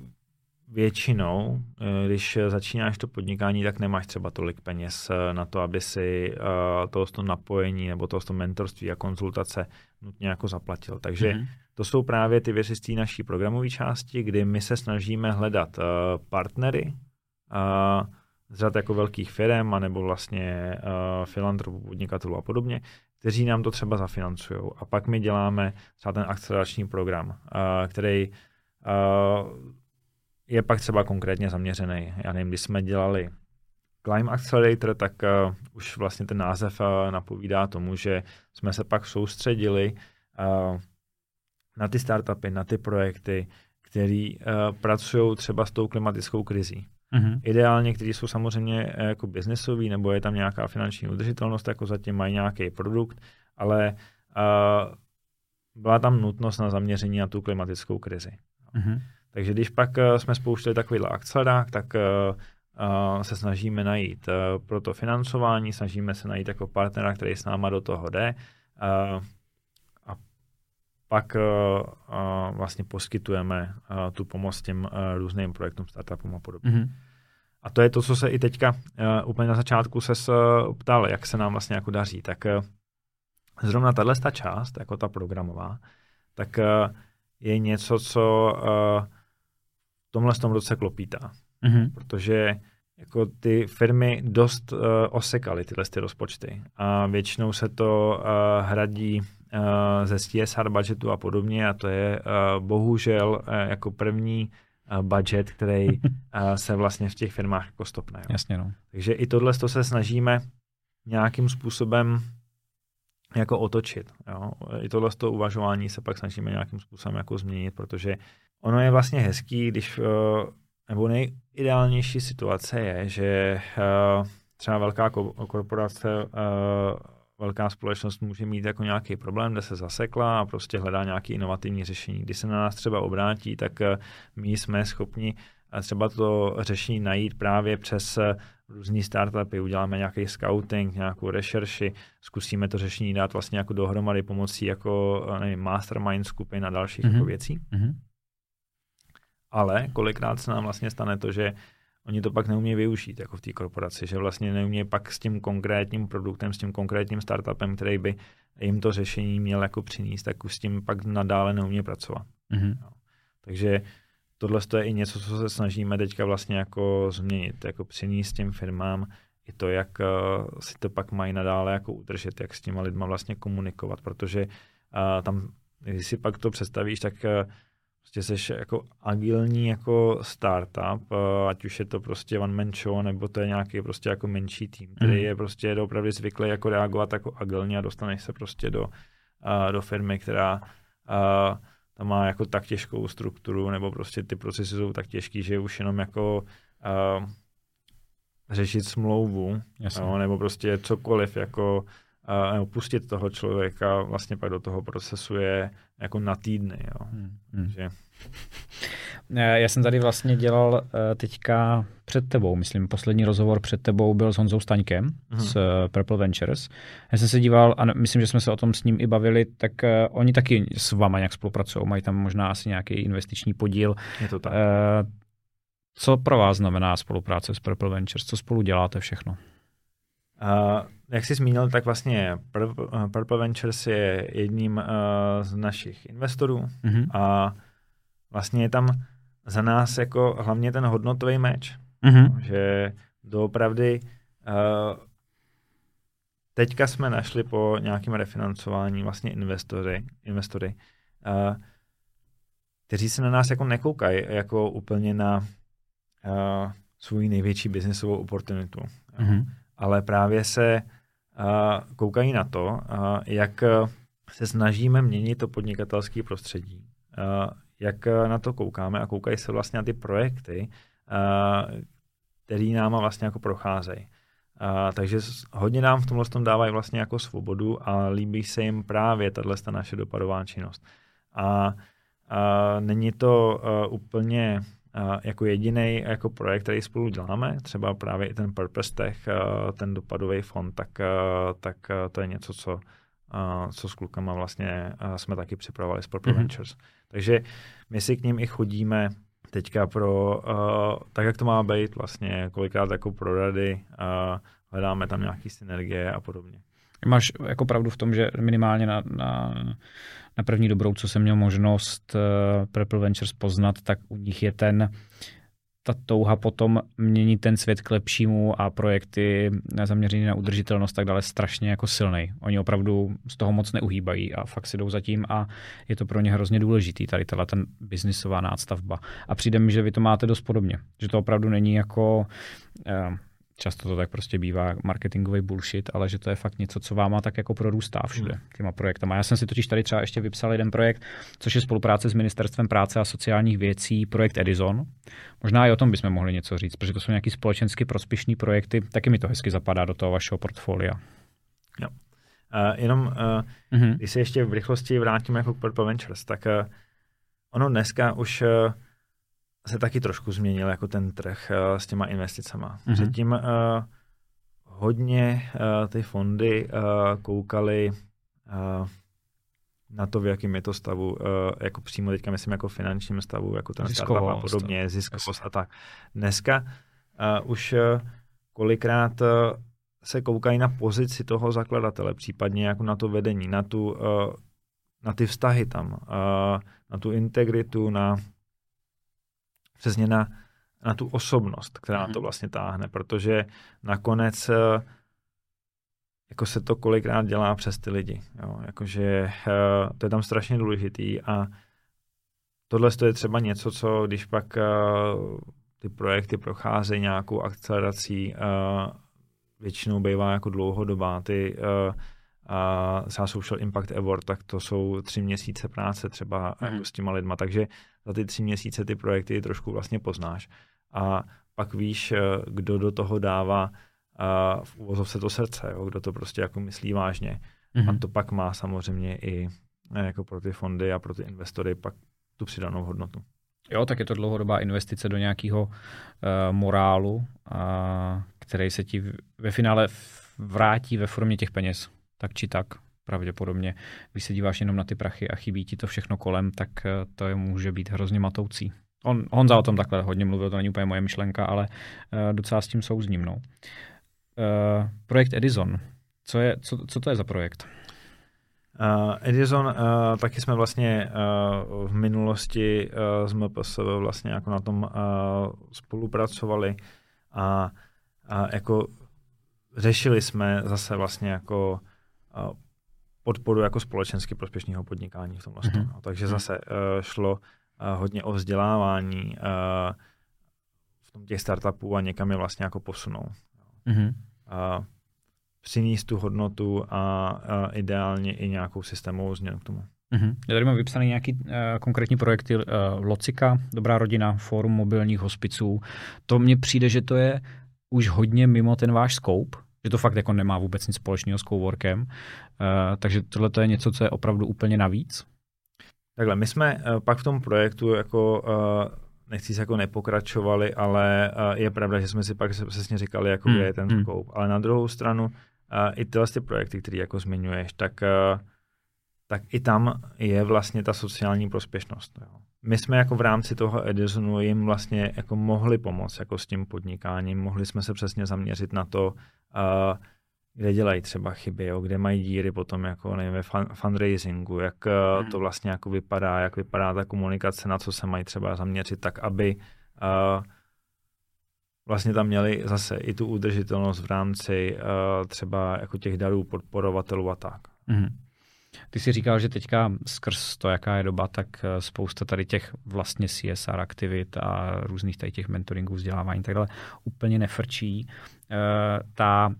většinou, eh, když začínáš to podnikání, tak nemáš třeba tolik peněz na to, aby si to napojení nebo to mentorství a konzultace nutně jako zaplatil. Takže mm-hmm. to jsou právě ty věci z té naší programové části, kdy my se snažíme hledat partnery, z řad jako velkých firm, anebo vlastně uh, filantropů, podnikatelů a podobně, kteří nám to třeba zafinancují. A pak my děláme třeba ten akcelerační program, uh, který uh, je pak třeba konkrétně zaměřený. Já nevím, když jsme dělali Climb Accelerator, tak uh, už vlastně ten název uh, napovídá tomu, že jsme se pak soustředili uh, na ty startupy, na ty projekty, které uh, pracují třeba s tou klimatickou krizí. Mm-hmm. Ideálně, kteří jsou samozřejmě eh, jako biznesový, nebo je tam nějaká finanční udržitelnost, jako zatím mají nějaký produkt, ale uh, byla tam nutnost na zaměření na tu klimatickou krizi. Mm-hmm. Takže když pak uh, jsme spouštěli takovýhle akcelerák, tak uh, se snažíme najít uh, pro to financování, snažíme se najít jako partnera, který s náma do toho jde. Uh, a pak uh, uh, vlastně poskytujeme uh, tu pomoc těm uh, různým projektům, startupům a podobně. Mm-hmm. A to je to, co se i teďka uh, úplně na začátku se uh, ptal, jak se nám vlastně jako daří. Tak uh, zrovna tahle ta část, jako ta programová, tak uh, je něco, co uh, v tomhle tom roce klopítá. Mm-hmm. Protože jako ty firmy dost uh, osekaly tyhle ty rozpočty a většinou se to uh, hradí uh, ze CSR budgetu a podobně a to je uh, bohužel uh, jako první budget, který [LAUGHS] se vlastně v těch firmách jako stopne. Jo. Jasně, no. Takže i tohle to se snažíme nějakým způsobem jako otočit. Jo. I tohle to uvažování se pak snažíme nějakým způsobem jako změnit, protože ono je vlastně hezký, když, nebo nejideálnější situace je, že třeba velká korporace velká společnost může mít jako nějaký problém, kde se zasekla a prostě hledá nějaký inovativní řešení. Když se na nás třeba obrátí, tak eh, my jsme schopni eh, třeba to řešení najít právě přes eh, různý startupy, uděláme nějaký scouting, nějakou rešerši, zkusíme to řešení dát vlastně jako dohromady pomocí jako nevím, mastermind skupin a dalších mm-hmm. jako věcí. Mm-hmm. Ale kolikrát se nám vlastně stane to, že oni to pak neumějí využít jako v té korporaci, že vlastně neumějí pak s tím konkrétním produktem, s tím konkrétním startupem, který by jim to řešení měl jako přinést, tak už s tím pak nadále neumějí pracovat. Mm-hmm. No. Takže tohle je i něco, co se snažíme teďka vlastně jako změnit, jako přinést těm firmám i to, jak uh, si to pak mají nadále jako udržet, jak s těma lidma vlastně komunikovat, protože uh, tam, když si pak to představíš, tak uh, prostě jsi jako agilní jako startup, eh, ať už je to prostě one man show, nebo to je nějaký prostě jako menší tým, který mm. je prostě opravdu zvyklý jako reagovat jako agilně a dostaneš se prostě do, uh, do firmy, která uh, tam má jako tak těžkou strukturu, nebo prostě ty procesy jsou tak těžký, že už jenom jako uh, řešit smlouvu, jo, nebo prostě cokoliv jako uh, pustit toho člověka vlastně pak do toho procesu je jako na týdny. Jo. Hmm. hmm. Že... Já jsem tady vlastně dělal uh, teďka před tebou, myslím, poslední rozhovor před tebou byl s Honzou Staňkem hmm. z uh, Purple Ventures. Já jsem se díval a myslím, že jsme se o tom s ním i bavili, tak uh, oni taky s váma nějak spolupracují, mají tam možná asi nějaký investiční podíl. Je to tak. Co pro vás znamená spolupráce s Purple Ventures? Co spolu děláte všechno? Uh, jak jsi zmínil, tak vlastně Purple Ventures je jedním uh, z našich investorů mm-hmm. a vlastně je tam za nás jako hlavně ten hodnotový meč, mm-hmm. že doopravdy uh, teďka jsme našli po nějakém refinancování vlastně investory, investory uh, kteří se na nás jako nekoukají jako úplně na uh, svůj největší biznesovou oportunitu. Mm-hmm. Ale právě se koukají na to, jak se snažíme měnit to podnikatelské prostředí. Jak na to koukáme a koukají se vlastně na ty projekty, uh, který náma vlastně jako procházejí. Uh, takže hodně nám v tomhle tom dávají vlastně jako svobodu a líbí se jim právě tato naše dopadová činnost. A uh, není to uh, úplně jako jediný jako projekt, který spolu děláme, třeba právě i ten Purpose Tech, ten dopadový fond, tak, tak to je něco, co, co s klukama vlastně jsme taky připravovali s Purple mm-hmm. Ventures. Takže my si k ním i chodíme teďka pro, tak jak to má být vlastně, kolikrát jako pro rady, hledáme tam nějaké synergie a podobně. Máš jako pravdu v tom, že minimálně na, na, na první dobrou, co jsem měl možnost uh, Purple Ventures poznat, tak u nich je ten ta touha potom měnit ten svět k lepšímu a projekty zaměřené na udržitelnost tak dále strašně jako silný. Oni opravdu z toho moc neuhýbají a fakt si jdou zatím a je to pro ně hrozně důležitý, tady tato ten biznisová nástavba. A přijde mi, že vy to máte dost podobně, že to opravdu není jako uh, často to tak prostě bývá marketingový bullshit, ale že to je fakt něco, co váma tak jako prorůstá všude hmm. těma projektama. Já jsem si totiž tady třeba ještě vypsal jeden projekt, což je spolupráce s Ministerstvem práce a sociálních věcí, projekt Edison. Možná i o tom bychom mohli něco říct, protože to jsou nějaký společensky prospěšní projekty, taky mi to hezky zapadá do toho vašeho portfolia. Jo. Uh, jenom, uh, mm-hmm. když se ještě v rychlosti vrátím jako k Purple Ventures, tak uh, ono dneska už uh, se taky trošku změnil jako ten trh uh, s těma investicama. Mm-hmm. Předtím uh, hodně uh, ty fondy uh, koukaly uh, na to, v jakém je to stavu, uh, jako přímo teďka myslím jako finančním stavu, jako ten startup a podobně, ziskovost a tak. Dneska uh, už uh, kolikrát uh, se koukají na pozici toho zakladatele, případně jako na to vedení, na, tu, uh, na ty vztahy tam, uh, na tu integritu, na přesně na, na tu osobnost, která mm. to mhm. vlastně táhne, protože nakonec eh, jako se to kolikrát dělá přes ty lidi. Jo? Jakože eh, to je tam strašně důležitý a tohle je třeba něco, co když pak eh, ty projekty procházejí nějakou akcelerací, většinou bývá jako dlouhodobá. Ty a třeba Social Impact Award, tak to jsou tři měsíce práce třeba mm. jako s těma lidma, takže za ty tři měsíce ty projekty trošku vlastně poznáš. A pak víš, eh, kdo do toho dává uh, v úvozovce to srdce, jo, kdo to prostě jako myslí vážně. Mm. A mhm. to pak má samozřejmě i eh, jako pro ty fondy a pro ty investory pak tu přidanou hodnotu. Jo, tak je to dlouhodobá investice do nějakého uh, morálu, uh, který se ti ve finále vrátí ve formě těch peněz tak či tak pravděpodobně. Když se díváš jenom na ty prachy a chybí ti to všechno kolem, tak eh, to je, může být hrozně matoucí. On, Honza o tom takhle hodně mluvil, to není úplně moje myšlenka, ale uh, docela s tím souzním. No. Uh, projekt Edison. Co, je, co, co to je za projekt? Uh, Edison, uh, taky jsme vlastně uh, v minulosti uh, s MPS vlastně jako na tom uh, spolupracovali a, a jako řešili jsme zase vlastně jako podporu jako společensky prospěšného podnikání v tomhle. Mm-hmm. No, takže mhm. zase uh, šlo uh, hodně o vzdělávání uh, v tom těch startupů a někam je vlastně jako posunou. Mm-hmm. Uh, přinést tu hodnotu a uh, ideálně i nějakou systémovou změnu k tomu. Mm-hmm. Já tady mám vypsaný nějaký uh, konkrétní projekty uh, Locika, Dobrá rodina, Fórum mobilních hospiců. To mně přijde, že to je už hodně mimo ten váš scope, že to fakt jako nemá vůbec nic společného s coworkem. Uh, takže tohle je něco, co je opravdu úplně navíc. Takhle, my jsme uh, pak v tom projektu jako uh, nechci se jako nepokračovali, ale uh, je pravda, že jsme si pak přesně říkali, jako hmm. je ten hmm. scope. Ale na druhou stranu, uh, i tyhle ty projekty, které jako zmiňuješ, tak, uh, tak i tam je vlastně ta sociální prospěšnost. Jo my jsme jako v rámci toho Edisonu jim vlastně jako mohli pomoct jako s tím podnikáním, mohli jsme se přesně zaměřit na to, uh, kde dělají třeba chyby, jo, kde mají díry potom jako nevím, ve fundraisingu, jak hmm. to vlastně jako vypadá, jak vypadá ta komunikace, na co se mají třeba zaměřit, tak aby uh, vlastně tam měli zase i tu udržitelnost v rámci uh, třeba jako těch darů podporovatelů a tak. Hmm. Ty jsi říkal, že teďka skrz to, jaká je doba, tak spousta tady těch vlastně CSR aktivit a různých tady těch mentoringů, vzdělávání tak dále úplně nefrčí. Ta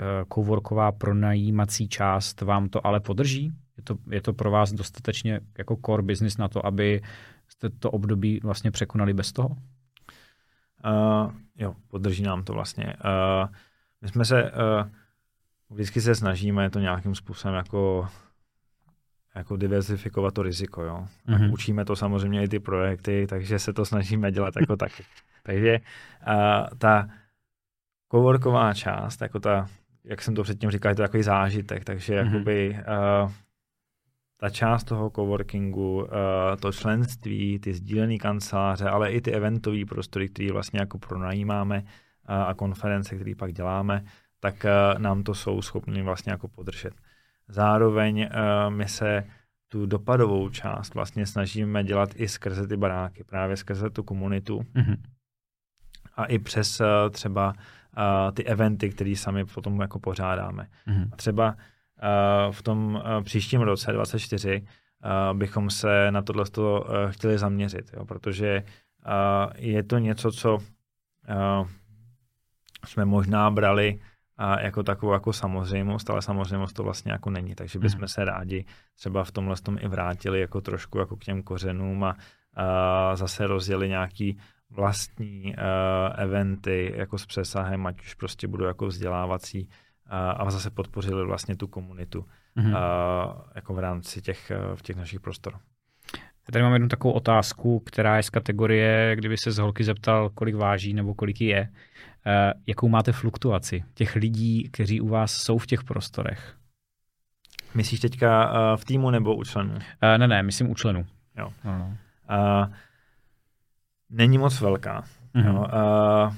Eh, coworková pronajímací část vám to ale podrží? Je to, je to pro vás dostatečně jako core business na to, aby jste to období vlastně překonali bez toho? Uh, jo, podrží nám to vlastně. Uh, my jsme se, uh, vždycky se snažíme to nějakým způsobem jako jako diversifikovat to riziko, jo. Mm-hmm. Učíme to samozřejmě i ty projekty, takže se to snažíme dělat jako taky. [LAUGHS] Takže uh, ta coworková část, jako ta jak jsem to předtím říkal, je to takový zážitek, takže mm-hmm. jakoby uh, ta část toho coworkingu, uh, to členství, ty sdílené kanceláře, ale i ty eventové prostory, které vlastně jako pronajímáme uh, a konference, které pak děláme, tak uh, nám to jsou schopni vlastně jako podržet. Zároveň uh, my se tu dopadovou část vlastně snažíme dělat i skrze ty baráky, právě skrze tu komunitu mm-hmm. a i přes uh, třeba uh, ty eventy, které sami potom jako pořádáme. Mm-hmm. A třeba uh, v tom uh, příštím roce 24 uh, bychom se na tohle uh, chtěli zaměřit, jo, protože uh, je to něco, co uh, jsme možná brali a jako takovou jako samozřejmost, ale samozřejmost to vlastně jako není, takže bychom mm. se rádi třeba v tomhle tom i vrátili jako trošku jako k těm kořenům a, a zase rozjeli nějaký vlastní uh, eventy jako s přesahem, ať už prostě budou jako vzdělávací uh, a zase podpořili vlastně tu komunitu mm-hmm. uh, jako v rámci těch, uh, v těch našich prostor. Já tady mám jednu takovou otázku, která je z kategorie, kdyby se z holky zeptal, kolik váží nebo kolik je. Uh, jakou máte fluktuaci těch lidí, kteří u vás jsou v těch prostorech? Myslíš teďka uh, v týmu nebo u členů? Uh, ne, ne, myslím u členů. Jo. No, no. Uh, není moc velká. Mm-hmm. Jo. Uh,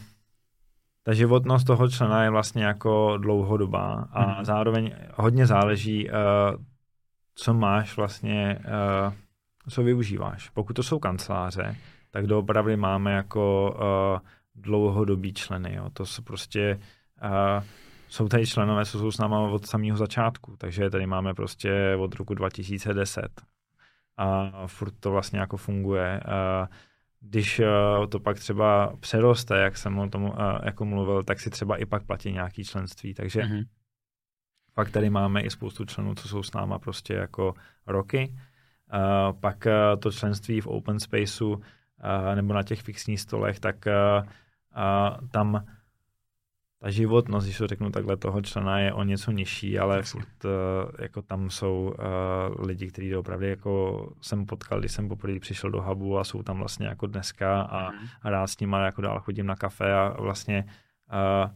ta životnost toho člena je vlastně jako dlouhodobá a mm-hmm. zároveň hodně záleží, uh, co máš vlastně, uh, co využíváš. Pokud to jsou kanceláře, tak doopravdy máme jako uh, dlouhodobý členy. Jo. To jsou prostě uh, jsou tady členové, co jsou s náma od samého začátku, takže tady máme prostě od roku 2010 a furt to vlastně jako funguje. Uh, když uh, to pak třeba přeroste, jak jsem o tom uh, jako mluvil, tak si třeba i pak platí nějaký členství. Takže mm-hmm. pak tady máme i spoustu členů, co jsou s náma prostě jako roky. Uh, pak uh, to členství v open spaceu uh, nebo na těch fixních stolech, tak uh, uh, tam ta životnost, když to řeknu takhle, toho člena je o něco nižší, ale furt uh, jako tam jsou uh, lidi, kteří opravdu jako jsem potkal, když jsem poprvé přišel do hubu a jsou tam vlastně jako dneska a, mm. a rád s nimi jako dál chodím na kafe a vlastně uh,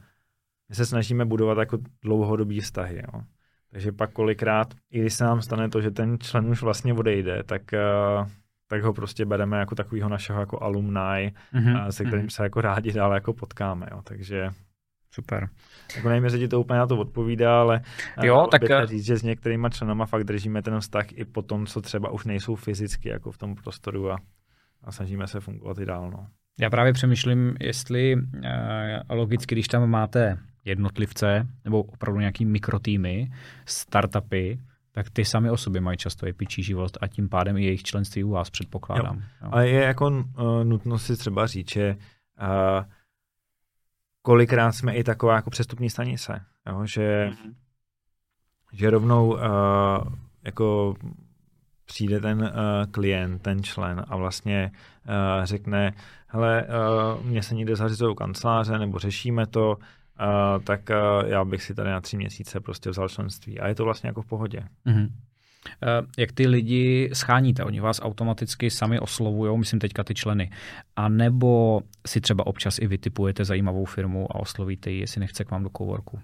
my se snažíme budovat jako dlouhodobý vztahy. Jo. Takže pak kolikrát, i když se nám stane to, že ten člen už vlastně odejde, tak uh, tak ho prostě bereme jako takového našeho jako alumni, mm-hmm. se kterým mm-hmm. se jako rádi dále jako potkáme. Jo. Takže Super. Jako nevím, jestli ti to úplně na to odpovídá, ale jo, tak říct, že s některýma členama fakt držíme ten vztah i po tom, co třeba už nejsou fyzicky jako v tom prostoru a, a snažíme se fungovat i dál. No. Já právě přemýšlím, jestli uh, logicky, když tam máte jednotlivce nebo opravdu nějaký mikrotýmy, startupy, tak ty sami o sobě mají často epičí život a tím pádem i jejich členství u vás předpokládám. Jo. Jo. Ale je jako uh, nutno si třeba říct, že uh, kolikrát jsme i taková jako přestupní stanice, jo? že, mm-hmm. že rovnou uh, jako přijde ten uh, klient, ten člen a vlastně uh, řekne, hele, uh, mě se někde zařizují kanceláře nebo řešíme to, uh, tak uh, já bych si tady na tři měsíce prostě vzal členství. A je to vlastně jako v pohodě. Mm-hmm. Jak ty lidi scháníte? Oni vás automaticky sami oslovují, myslím teďka ty členy. A nebo si třeba občas i vytipujete zajímavou firmu a oslovíte ji, jestli nechce k vám do coworku?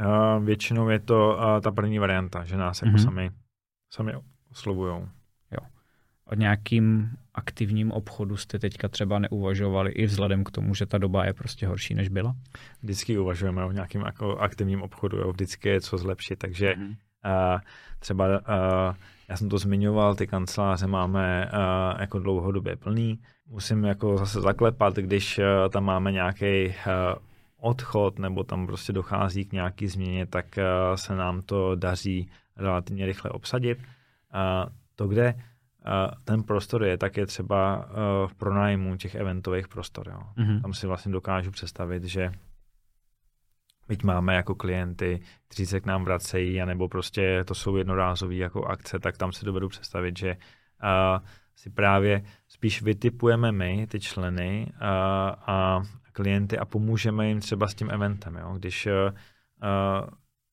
Uh, většinou je to uh, ta první varianta, že nás jako mm-hmm. sami, sami oslovují. Jo. o nějakým aktivním obchodu jste teďka třeba neuvažovali i vzhledem k tomu, že ta doba je prostě horší, než byla? Vždycky uvažujeme o nějakým jako aktivním obchodu, jo. vždycky je co zlepšit, takže mm. uh, třeba uh, já jsem to zmiňoval, ty kanceláře máme uh, jako dlouhodobě plný. Musím jako zase zaklepat, když uh, tam máme nějaký uh, odchod nebo tam prostě dochází k nějaký změně, tak uh, se nám to daří relativně rychle obsadit. Uh, to, kde ten prostor je, tak je třeba v pronájmu těch eventových prostor. Jo. Mm-hmm. Tam si vlastně dokážu představit, že byť máme jako klienty, kteří se k nám vracejí, anebo prostě to jsou jednorázové jako akce, tak tam si dovedu představit, že uh, si právě spíš vytipujeme my, ty členy uh, a klienty a pomůžeme jim třeba s tím eventem. Jo? Když uh,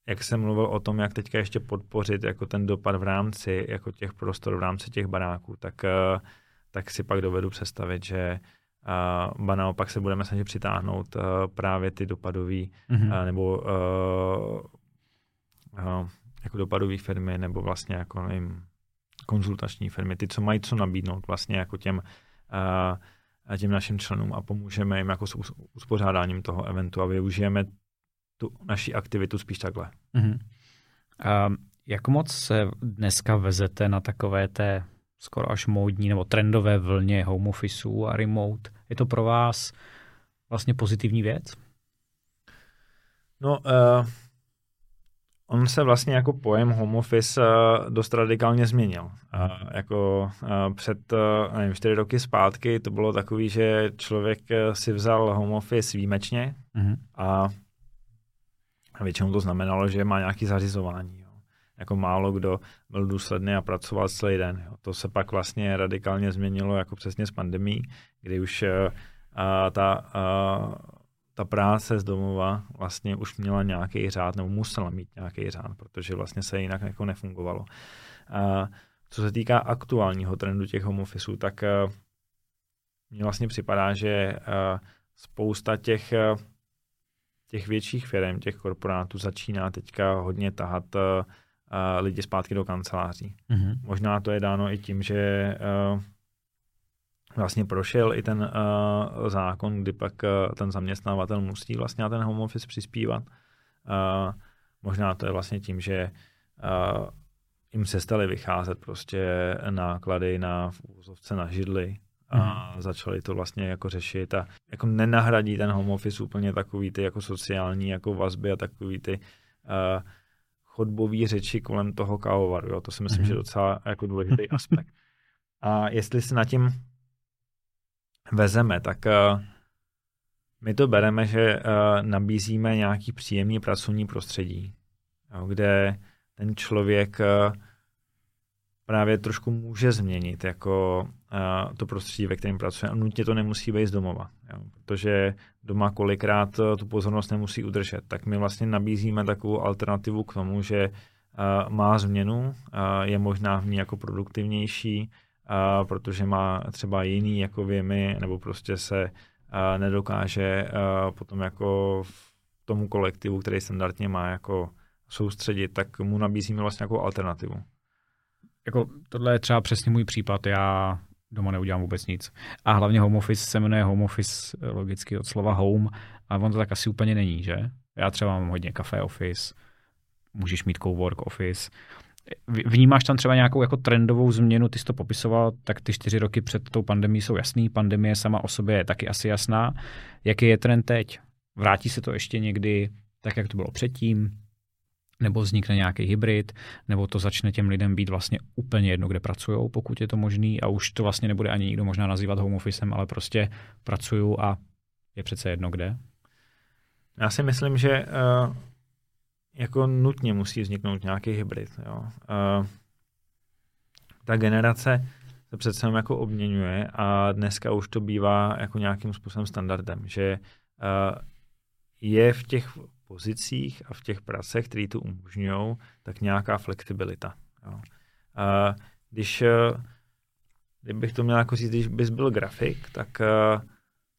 jak jsem mluvil o tom, jak teďka ještě podpořit jako ten dopad v rámci jako těch prostor, v rámci těch baráků, tak, tak si pak dovedu představit, že ba naopak se budeme snažit přitáhnout právě ty dopadové mm-hmm. nebo jako dopadové firmy nebo vlastně jako nevím, konzultační firmy, ty, co mají co nabídnout vlastně jako těm, těm našim členům a pomůžeme jim jako s uspořádáním toho eventu a využijeme tu naši aktivitu spíš takhle. Mm-hmm. A jak moc se dneska vezete na takové té skoro až módní nebo trendové vlně home officeů a remote? Je to pro vás vlastně pozitivní věc? No, uh, on se vlastně jako pojem home office uh, dost radikálně změnil. Uh, jako uh, před, uh, nevím, čtyři roky zpátky to bylo takový, že člověk si vzal home office výjimečně mm-hmm. a a většinou to znamenalo, že má nějaké zařizování. Jo. Jako málo kdo byl důsledný a pracoval celý den. Jo. To se pak vlastně radikálně změnilo jako přesně s pandemí, kdy už uh, ta, uh, ta práce z domova vlastně už měla nějaký řád, nebo musela mít nějaký řád, protože vlastně se jinak jako nefungovalo. Uh, co se týká aktuálního trendu těch home officeů, tak uh, mně vlastně připadá, že uh, spousta těch těch větších firm, těch korporátů začíná teďka hodně tahat uh, lidi zpátky do kanceláří. Mm-hmm. Možná to je dáno i tím, že uh, vlastně prošel i ten uh, zákon, kdy pak uh, ten zaměstnavatel musí vlastně na ten home office přispívat. Uh, možná to je vlastně tím, že uh, jim se staly vycházet prostě náklady na v na židli, a hmm. začali to vlastně jako řešit a jako nenahradí ten home office úplně takový ty jako sociální jako vazby a takový ty uh, chodbový řeči kolem toho kávovaru. Jo? To si myslím, hmm. že je docela jako důležitý aspekt. A jestli se na tím vezeme, tak uh, my to bereme, že uh, nabízíme nějaký příjemný pracovní prostředí, jo, kde ten člověk uh, právě trošku může změnit jako uh, to prostředí, ve kterém pracuje. A nutně to nemusí být z domova, jo, protože doma kolikrát uh, tu pozornost nemusí udržet. Tak my vlastně nabízíme takovou alternativu k tomu, že uh, má změnu, je možná v ní jako produktivnější, protože má třeba jiný jako věmy, nebo prostě se nedokáže potom jako v tomu kolektivu, který standardně má jako soustředit, tak mu nabízíme vlastně jako alternativu jako tohle je třeba přesně můj případ, já doma neudělám vůbec nic. A hlavně home office se jmenuje home office eh, logicky od slova home, a on to tak asi úplně není, že? Já třeba mám hodně café office, můžeš mít cowork office. Vnímáš tam třeba nějakou jako trendovou změnu, ty jsi to popisoval, tak ty čtyři roky před tou pandemí jsou jasný, pandemie sama o sobě je taky asi jasná. Jaký je trend teď? Vrátí se to ještě někdy tak, jak to bylo předtím? Nebo vznikne nějaký hybrid, nebo to začne těm lidem být vlastně úplně jedno, kde pracují, pokud je to možný a už to vlastně nebude ani nikdo možná nazývat home officem, ale prostě pracuju a je přece jedno kde. Já si myslím, že uh, jako nutně musí vzniknout nějaký hybrid. Jo. Uh, ta generace se přece jako obměňuje a dneska už to bývá jako nějakým způsobem standardem, že uh, je v těch pozicích a v těch pracech, které tu umožňují, tak nějaká flexibilita. Jo. A když, eh, kdybych to měl jako říct, když bys byl grafik, tak, eh,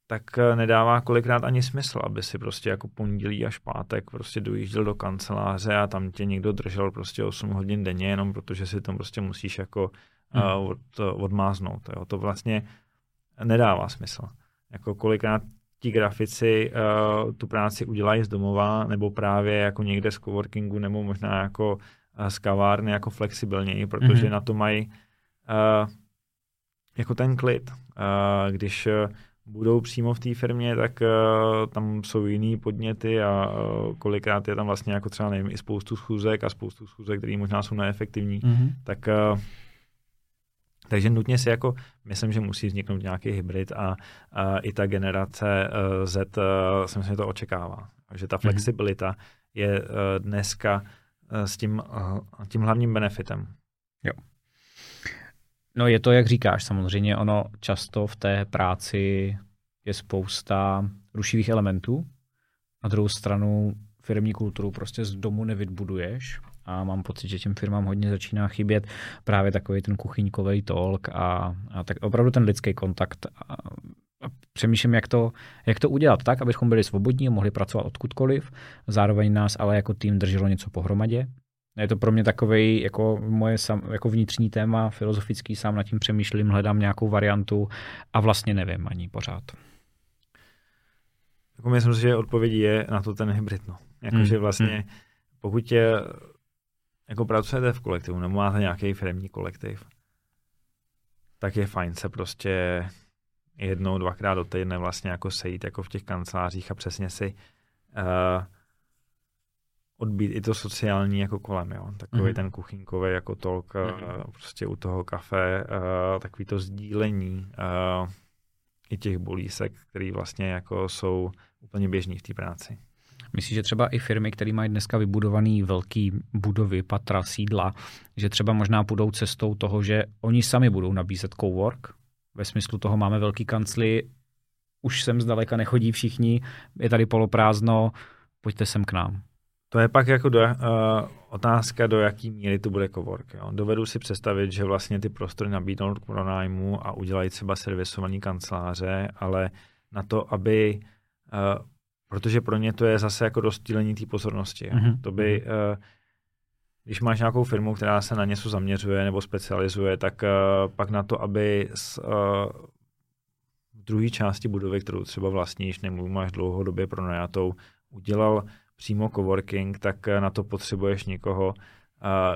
tak eh, nedává kolikrát ani smysl, aby si prostě jako pondělí až pátek prostě dojížděl do kanceláře a tam tě někdo držel prostě 8 hodin denně, jenom protože si tam prostě musíš jako hmm. uh, od, odmáznout. Jo. To vlastně nedává smysl. Jako kolikrát ti grafici uh, tu práci udělají z domova, nebo právě jako někde z coworkingu, nebo možná jako uh, z kavárny jako flexibilněji, protože mm-hmm. na to mají uh, jako ten klid. Uh, když uh, budou přímo v té firmě, tak uh, tam jsou jiný podněty a uh, kolikrát je tam vlastně jako třeba nevím, i spoustu schůzek a spoustu schůzek, které možná jsou neefektivní, mm-hmm. tak uh, takže nutně si jako, myslím, že musí vzniknout nějaký hybrid a, a i ta generace uh, Z, uh, si myslím, že to očekává. Že ta mhm. flexibilita mm-hmm. je uh, dneska uh, s tím, uh, tím hlavním benefitem. Jo. No je to, jak říkáš, samozřejmě ono často v té práci je spousta rušivých elementů. Na druhou stranu firmní kulturu prostě z domu nevybuduješ a mám pocit, že těm firmám hodně začíná chybět právě takový ten kuchyňkový talk a, a tak opravdu ten lidský kontakt. A, a přemýšlím, jak to, jak to udělat tak, abychom byli svobodní a mohli pracovat odkudkoliv, zároveň nás ale jako tým drželo něco pohromadě. Je to pro mě takový jako moje sam, jako vnitřní téma, filozofický, sám nad tím přemýšlím, hledám nějakou variantu a vlastně nevím ani pořád. Jako myslím si, že odpovědí je na to ten hybrid. No. Jakože hmm. vlastně, hmm. pokud je jako pracujete v kolektivu nebo máte nějaký firmní kolektiv, tak je fajn se prostě jednou, dvakrát do týdne vlastně jako sejít jako v těch kancelářích a přesně si uh, odbít i to sociální jako kolem, jo. Takový mm-hmm. ten kuchynkový jako tolk mm-hmm. uh, prostě u toho kafe, uh, takový to sdílení uh, i těch bolísek, který vlastně jako jsou úplně běžní v té práci. Myslíš, že třeba i firmy, které mají dneska vybudované velké budovy, patra, sídla, že třeba možná půjdou cestou toho, že oni sami budou nabízet cowork? Ve smyslu toho máme velký kancly, už sem zdaleka nechodí všichni, je tady poloprázdno, pojďte sem k nám. To je pak jako do, uh, otázka, do jaký míry to bude cowork. Jo. Dovedu si představit, že vlastně ty prostory nabídnou k pronájmu a udělají třeba servisovaný kanceláře, ale na to, aby uh, protože pro ně to je zase jako rozdělení té pozornosti. Mm-hmm. To by, uh, když máš nějakou firmu, která se na něco zaměřuje nebo specializuje, tak uh, pak na to, aby z, uh, v druhé části budovy, kterou třeba vlastníš nebo máš dlouhodobě pronajatou, udělal přímo coworking, tak na to potřebuješ někoho,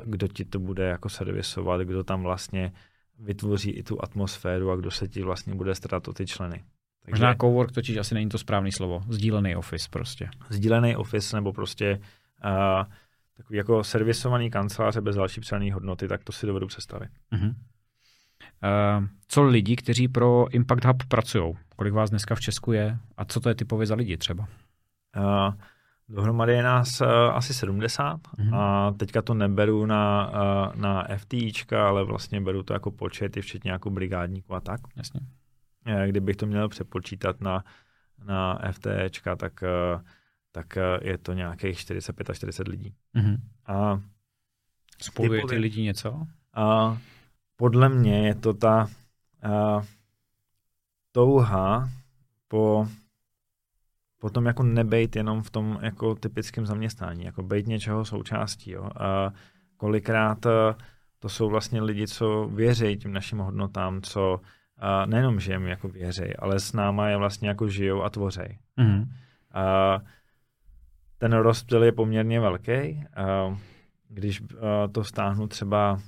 kdo ti to bude jako servisovat, kdo tam vlastně vytvoří i tu atmosféru a kdo se ti vlastně bude starat o ty členy. Takže, Možná cowork totiž asi není to správné slovo. Sdílený office prostě. Sdílený office nebo prostě uh, takový jako servisovaný kanceláře bez další přidané hodnoty, tak to si dovedu představit. Uh-huh. Uh, co lidi, kteří pro Impact Hub pracují? Kolik vás dneska v Česku je a co to je typově za lidi třeba? Uh, dohromady je nás uh, asi 70 uh-huh. a teďka to neberu na, uh, na FTIčka, ale vlastně beru to jako počet, i včetně jako brigádníků a tak. Jasně. Eh, kdybych to měl přepočítat na, na FTEčka, tak, eh, tak eh, je to nějakých 45 až 40 lidí. Mm-hmm. A Spojuje ty lidi něco? A podle mě je to ta a, touha po, po tom jako nebejt jenom v tom jako typickém zaměstnání, jako bejt něčeho součástí. Jo. A kolikrát to jsou vlastně lidi, co věří tím našim hodnotám, co a nejenom, že jim jako věřej, ale s náma je vlastně jako žijou a tvořej. Mm-hmm. A ten rozptyl je poměrně velký. A když to stáhnu třeba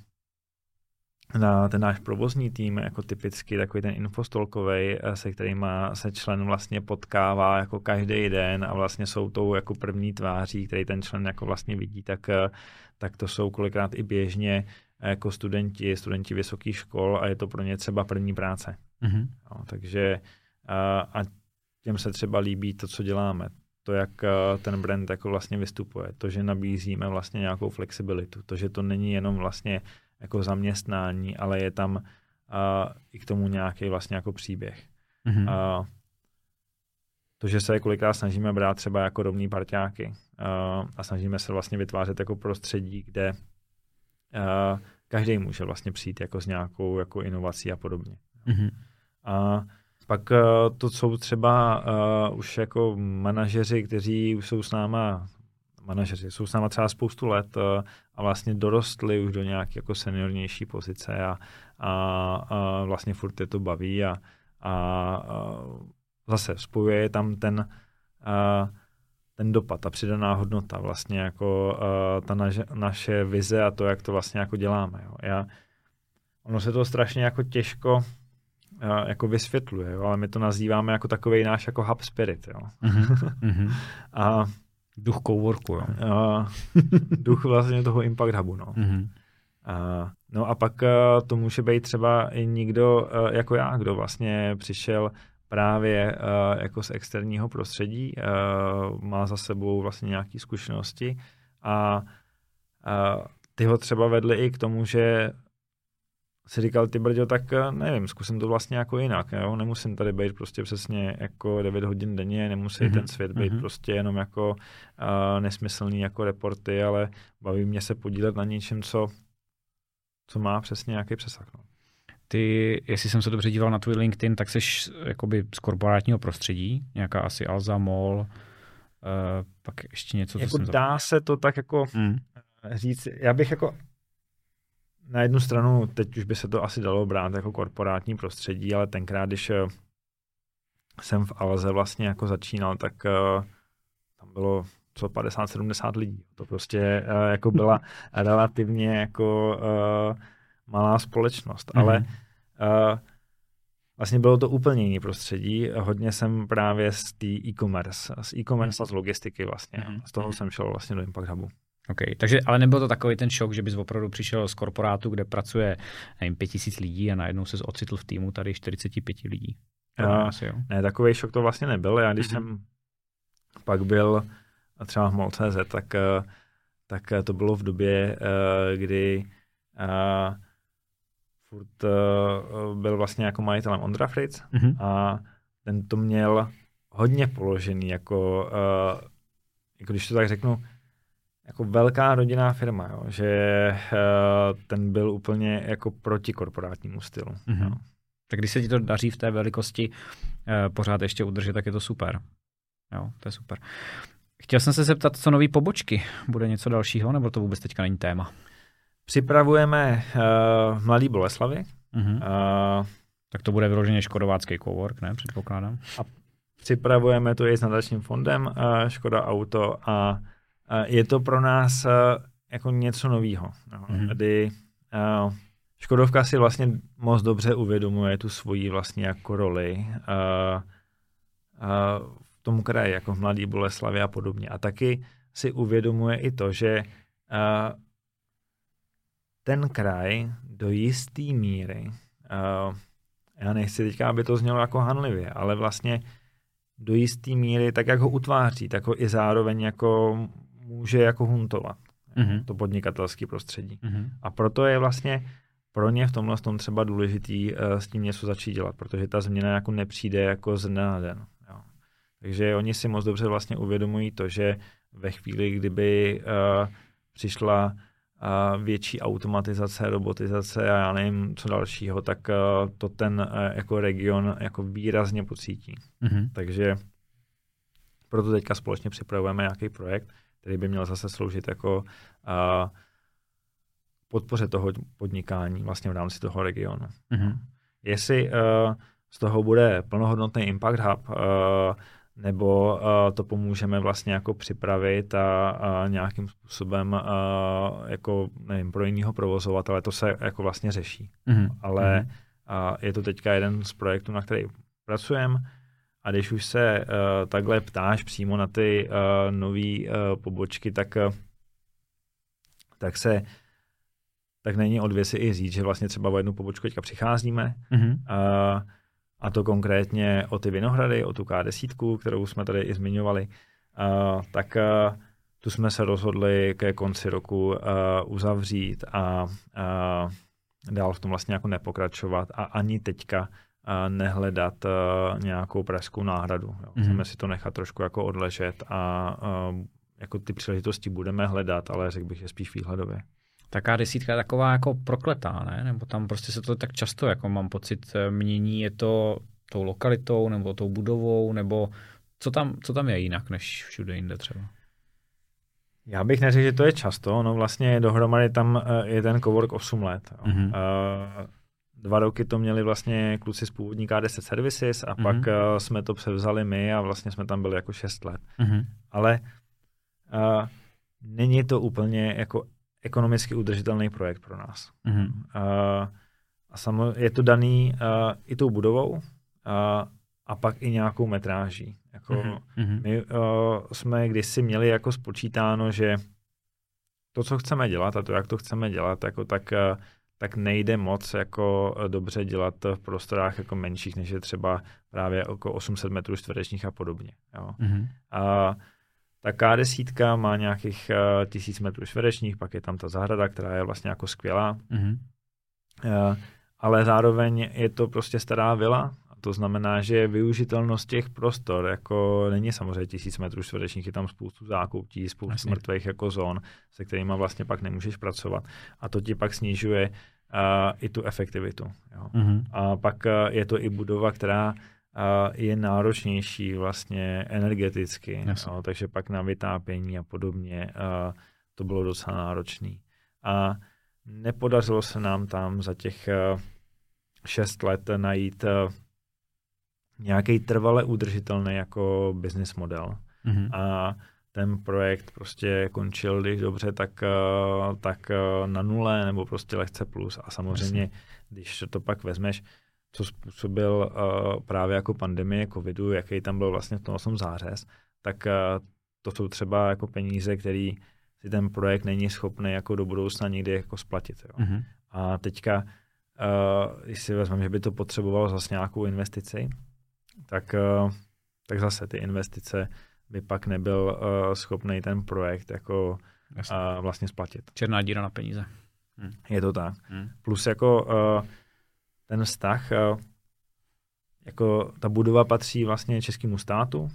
na ten náš provozní tým, jako typicky takový ten infostolkový, se kterým se člen vlastně potkává jako každý den a vlastně jsou tou jako první tváří, který ten člen jako vlastně vidí, tak, tak to jsou kolikrát i běžně jako studenti, studenti vysokých škol a je to pro ně třeba první práce. Mm-hmm. No, takže a, a těm se třeba líbí to, co děláme. To, jak ten brand jako vlastně vystupuje. To, že nabízíme vlastně nějakou flexibilitu. To, že to není jenom vlastně jako zaměstnání, ale je tam a, i k tomu nějaký vlastně jako příběh. Mm-hmm. A, to, že se kolikrát snažíme brát třeba jako rovný parťáky a, a snažíme se vlastně vytvářet jako prostředí, kde každý může vlastně přijít jako s nějakou jako inovací a podobně. Mm-hmm. A pak uh, to jsou třeba uh, už jako manažeři, kteří už jsou s náma manažeři. Jsou s náma třeba spoustu let uh, a vlastně dorostli už do nějaké jako seniornější pozice a, a, a vlastně furt je to baví a, a, a zase spojuje tam ten a, ten dopad, ta přidaná hodnota, vlastně jako uh, ta naše, naše vize a to, jak to vlastně jako děláme. Jo. Já, ono se to strašně jako těžko uh, jako vysvětluje, jo, ale my to nazýváme jako takový náš jako hub spirit. Jo. Mm-hmm. [LAUGHS] a Duch coworku, jo. Uh, duch vlastně toho impact hubu, no. Mm-hmm. Uh, no a pak uh, to může být třeba i někdo uh, jako já, kdo vlastně přišel právě uh, jako z externího prostředí, uh, má za sebou vlastně nějaké zkušenosti a uh, ty ho třeba vedly i k tomu, že si říkal, ty brďo, tak nevím, zkusím to vlastně jako jinak, jo? nemusím tady být prostě přesně jako 9 hodin denně, nemusí mm-hmm. ten svět být mm-hmm. prostě jenom jako uh, nesmyslný jako reporty, ale baví mě se podílet na něčem, co, co má přesně nějaký přesah. No ty, jestli jsem se dobře díval na tvůj LinkedIn, tak jsi jakoby z korporátního prostředí, nějaká asi Alza, MOL, uh, pak ještě něco, co jako jsem dá to... se to tak jako hmm. říct, já bych jako na jednu stranu, teď už by se to asi dalo brát jako korporátní prostředí, ale tenkrát, když eh, jsem v Alze vlastně jako začínal, tak uh, tam bylo co 50-70 lidí. To prostě uh, jako byla [LAUGHS] relativně jako uh, malá společnost, mm-hmm. ale uh, vlastně bylo to úplně jiný prostředí. Hodně jsem právě z té e-commerce, z e-commerce a z logistiky vlastně. Mm-hmm. Z toho jsem šel vlastně do Impact Hubu. OK, takže ale nebyl to takový ten šok, že bys opravdu přišel z korporátu, kde pracuje, nevím, 5000 lidí a najednou se ocitl v týmu tady 45 lidí. Uh, asi, jo. Ne, takový šok to vlastně nebyl. Já když mm-hmm. jsem pak byl třeba v MOL.cz, tak, eh, tak to bylo v době, kdy furt uh, byl vlastně jako majitelem Ondra Fritz mm-hmm. a ten to měl hodně položený jako, uh, jako když to tak řeknu, jako velká rodinná firma, jo, že uh, ten byl úplně jako proti korporátnímu stylu. Mm-hmm. Jo. Tak když se ti to daří v té velikosti uh, pořád ještě udržet, tak je to super. Jo, to je super. Chtěl jsem se zeptat, co nový pobočky? Bude něco dalšího, nebo to vůbec teďka není téma? Připravujeme uh, Mladý Boleslavy. Uh-huh. Uh, tak to bude vyloženě Škodovácký cowork, ne? Předpokládám. A připravujeme to i s nadačním fondem uh, Škoda Auto a uh, je to pro nás uh, jako něco nového. No, uh-huh. Kdy uh, Škodovka si vlastně moc dobře uvědomuje tu svoji vlastně jako roli uh, uh, v tom kraji, jako v Mladý Boleslavě a podobně. A taky si uvědomuje i to, že uh, ten kraj do jisté míry, uh, já nechci teďka, aby to znělo jako hanlivě, ale vlastně do jisté míry, tak jak ho utváří, tak ho i zároveň jako může jako huntovat. Mm-hmm. To podnikatelské prostředí. Mm-hmm. A proto je vlastně pro ně v tomhle tom třeba důležitý uh, s tím něco začít dělat, protože ta změna jako nepřijde jako z dne na den. Jo. Takže oni si moc dobře vlastně uvědomují to, že ve chvíli, kdyby uh, přišla větší automatizace, robotizace a já nevím, co dalšího, tak uh, to ten uh, jako region jako výrazně pocítí. Mm-hmm. Takže proto teďka společně připravujeme nějaký projekt, který by měl zase sloužit jako uh, podpoře toho podnikání vlastně v rámci toho regionu. Mm-hmm. Jestli uh, z toho bude plnohodnotný Impact Hub, uh, nebo uh, to pomůžeme vlastně jako připravit a, a nějakým způsobem uh, jako, nevím, pro jiného provozovatele, to se jako vlastně řeší. Mm-hmm. Ale uh, je to teďka jeden z projektů, na který pracujeme a když už se uh, takhle ptáš přímo na ty uh, nové uh, pobočky, tak, uh, tak se tak není od věci i říct, že vlastně třeba o jednu pobočku teďka přicházíme, mm-hmm. uh, a to konkrétně o ty Vinohrady, o tu K10, kterou jsme tady i zmiňovali, uh, tak uh, tu jsme se rozhodli ke konci roku uh, uzavřít a uh, dál v tom vlastně jako nepokračovat a ani teďka nehledat nějakou pražskou náhradu. Jo. Mm-hmm. Chceme si to nechat trošku jako odležet a jako ty příležitosti budeme hledat, ale řekl bych, že spíš výhledově taká desítka je taková jako prokletá, ne? Nebo tam prostě se to tak často, jako mám pocit, eh, mění je to tou lokalitou nebo tou budovou, nebo co tam, co tam je jinak než všude jinde třeba? Já bych neřekl, že to je často, no vlastně dohromady tam je ten cowork 8 let. Mm-hmm. Uh, dva roky to měli vlastně kluci z původní K10 Services a mm-hmm. pak uh, jsme to převzali my a vlastně jsme tam byli jako 6 let. Mm-hmm. Ale uh, není to úplně jako ekonomicky udržitelný projekt pro nás. Mm-hmm. Uh, a samo, je to daný uh, i tou budovou uh, a pak i nějakou metráží. Jako mm-hmm. My uh, jsme kdysi měli jako spočítáno, že to, co chceme dělat a to, jak to chceme dělat, jako tak, uh, tak nejde moc jako dobře dělat v prostorách jako menších, než je třeba právě jako 800 metrů čtverečních a podobně. Jo. Mm-hmm. Uh, ta K10 má nějakých uh, tisíc metrů čtverečních, pak je tam ta zahrada, která je vlastně jako skvělá. Mm-hmm. Uh, ale zároveň je to prostě stará vila, a to znamená, že využitelnost těch prostor jako není samozřejmě tisíc metrů čtverečních, je tam spoustu zákoutí, spoustu Jasně. mrtvých jako zón, se kterými vlastně pak nemůžeš pracovat. A to ti pak snižuje uh, i tu efektivitu. Jo. Mm-hmm. A pak uh, je to i budova, která je náročnější vlastně energeticky, jo, takže pak na vytápění a podobně to bylo docela náročné. A nepodařilo se nám tam za těch šest let najít nějaký trvale udržitelný jako business model. Mm-hmm. A ten projekt prostě končil, když dobře, tak, tak na nule nebo prostě lehce plus. A samozřejmě, Jasně. když to pak vezmeš, co způsobil uh, právě jako pandemie covidu, jaký tam byl vlastně v tom 8 zářez, tak uh, to jsou třeba jako peníze, který si ten projekt není schopný jako do budoucna nikdy jako splatit. Jo. Mm-hmm. A teďka, uh, když si vezmeme, že by to potřebovalo zase nějakou investici, tak, uh, tak zase ty investice by pak nebyl uh, schopný ten projekt jako uh, vlastně splatit. Černá díra na peníze. Hmm. Je to tak. Hmm. Plus jako uh, ten vztah, eh, jako ta budova patří vlastně českému státu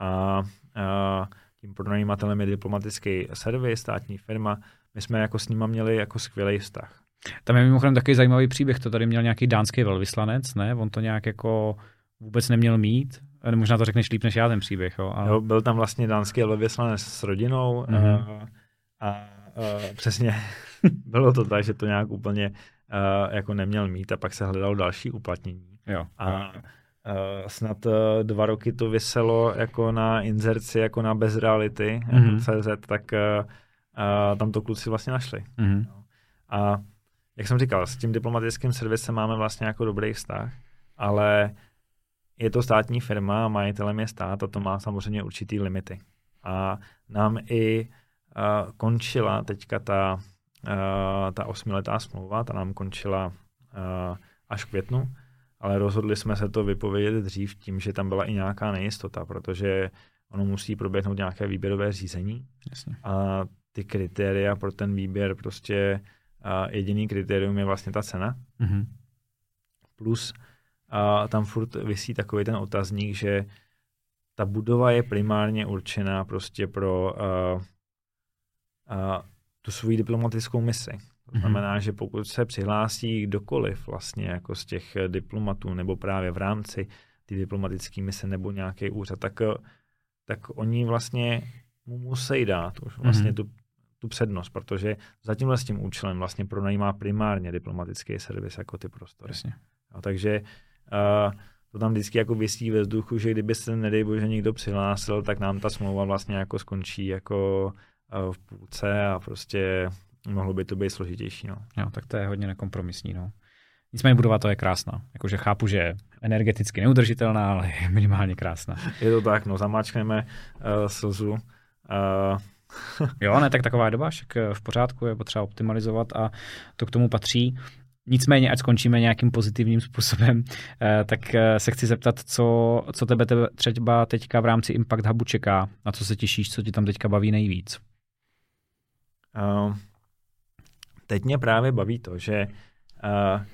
a, a tím pronajímatelem je diplomatický servis, státní firma. My jsme jako s nima měli jako skvělý vztah. Tam je mimochodem takový zajímavý příběh, to tady měl nějaký dánský velvyslanec, ne? On to nějak jako vůbec neměl mít. Možná to řekneš líp než já ten příběh. Jo, ale... jo byl tam vlastně dánský velvyslanec s rodinou mm-hmm. a, a, a přesně [LAUGHS] bylo to tak, že to nějak úplně uh, jako neměl mít a pak se hledalo další uplatnění. Jo. A uh, snad uh, dva roky to vyselo jako na inzerci, jako na bezreality, mm-hmm. jako CZ, tak uh, uh, tam to kluci vlastně našli. Mm-hmm. A jak jsem říkal, s tím diplomatickým servisem máme vlastně jako dobrý vztah, ale je to státní firma, majitelem je stát a to má samozřejmě určitý limity. A nám i uh, končila teďka ta ta osmiletá smlouva, ta nám končila uh, až v květnu, ale rozhodli jsme se to vypovědět dřív tím, že tam byla i nějaká nejistota, protože ono musí proběhnout nějaké výběrové řízení Jasně. a ty kritéria pro ten výběr prostě uh, jediný kritérium je vlastně ta cena. Mm-hmm. Plus uh, tam furt vysí takový ten otazník, že ta budova je primárně určená prostě pro uh, tu svoji diplomatickou misi. To mhm. znamená, že pokud se přihlásí kdokoliv vlastně jako z těch diplomatů nebo právě v rámci ty diplomatické mise nebo nějaký úřad, tak, tak oni vlastně mu musí dát už vlastně mm-hmm. tu, tu přednost, protože za tímhle s tím účelem vlastně pronajímá primárně diplomatický servis jako ty prostory. Jasně. No, takže uh, to tam vždycky jako vysí ve vzduchu, že kdyby se, nedej bože, někdo přihlásil, tak nám ta smlouva vlastně jako skončí jako v půlce a prostě mohlo by to být složitější. No. Jo, tak to je hodně nekompromisní. No. Nicméně budova to je krásná. Jakože chápu, že je energeticky neudržitelná, ale je minimálně krásná. Je to tak, no, zamáčkneme uh, slzu. Uh, [LAUGHS] jo, ne, tak taková je doba, však eh, v pořádku je potřeba optimalizovat a to k tomu patří. Nicméně, ať skončíme nějakým pozitivním způsobem, tak se chci zeptat, co, co tebe třeba teďka v rámci Impact Hubu čeká, na co se těšíš, co ti tam teďka baví nejvíc. Uh, teď mě právě baví to, že uh,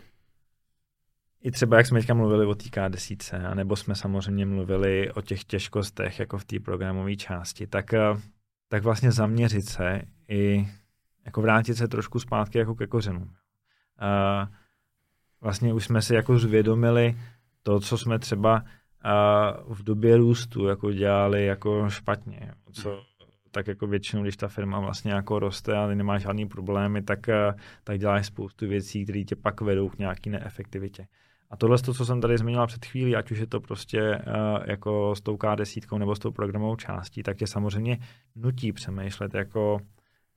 i třeba, jak jsme teďka mluvili o té K10, nebo jsme samozřejmě mluvili o těch těžkostech, jako v té programové části, tak, uh, tak vlastně zaměřit se i jako vrátit se trošku zpátky jako ke kořenu. Uh, vlastně už jsme si jako zvědomili to, co jsme třeba v době růstu jako dělali jako špatně, co tak jako většinou, když ta firma vlastně jako roste a nemá žádný problémy, tak, eh, tak děláš spoustu věcí, které tě pak vedou k nějaký neefektivitě. A tohle, to, co jsem tady zmiňoval před chvílí, ať už je to prostě uh, jako s tou K10 nebo s tou programovou částí, tak tě samozřejmě nutí přemýšlet jako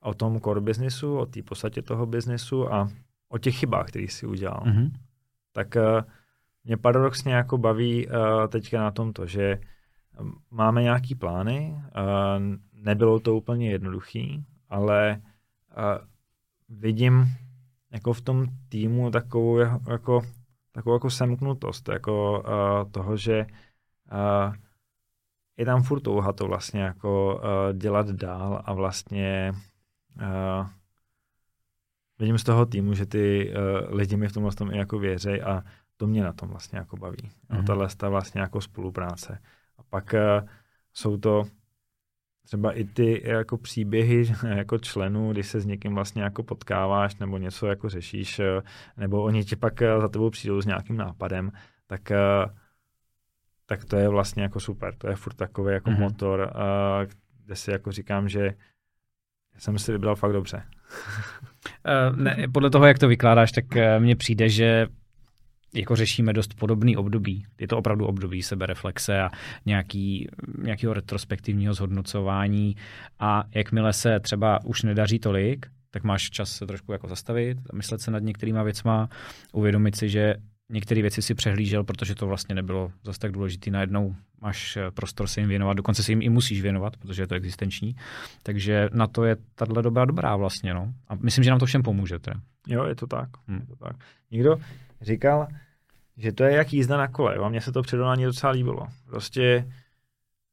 o tom core businessu, o té podstatě toho biznesu a o těch chybách, které jsi udělal. Mm-hmm. Tak uh, mě paradoxně jako baví uh, teďka na tom to, že máme nějaký plány, uh, nebylo to úplně jednoduchý, ale uh, vidím jako v tom týmu takovou jako, takovou jako semknutost, jako uh, toho, že uh, je tam furt touha to vlastně jako uh, dělat dál a vlastně uh, vidím z toho týmu, že ty uh, lidi mi v tomhle tom i jako věřej a to mě na tom vlastně jako baví. Mm-hmm. Tahle ta vlastně jako spolupráce. A pak uh, jsou to třeba i ty jako příběhy [LAUGHS] jako členů, když se s někým vlastně jako potkáváš nebo něco jako řešíš, uh, nebo oni ti pak uh, za tebou přijdou s nějakým nápadem, tak uh, tak to je vlastně jako super. To je furt takový jako mm-hmm. motor, kde si jako říkám, že jsem si vybral fakt dobře. ne, podle toho, jak to vykládáš, tak mně přijde, že jako řešíme dost podobný období. Je to opravdu období sebereflexe a nějaký, nějakého retrospektivního zhodnocování a jakmile se třeba už nedaří tolik, tak máš čas se trošku jako zastavit, myslet se nad některýma věcma, uvědomit si, že některé věci si přehlížel, protože to vlastně nebylo zase tak důležité. Najednou máš eh, prostor se jim věnovat, dokonce se jim i musíš věnovat, protože je to existenční. Takže na to je tahle doba dobrá vlastně. No. A myslím, že nám to všem pomůže. Teda. Jo, je to tak. Hmm. Je to tak. Někdo říkal, že to je jak jízda na kole. A mně se to předolání docela líbilo. Prostě,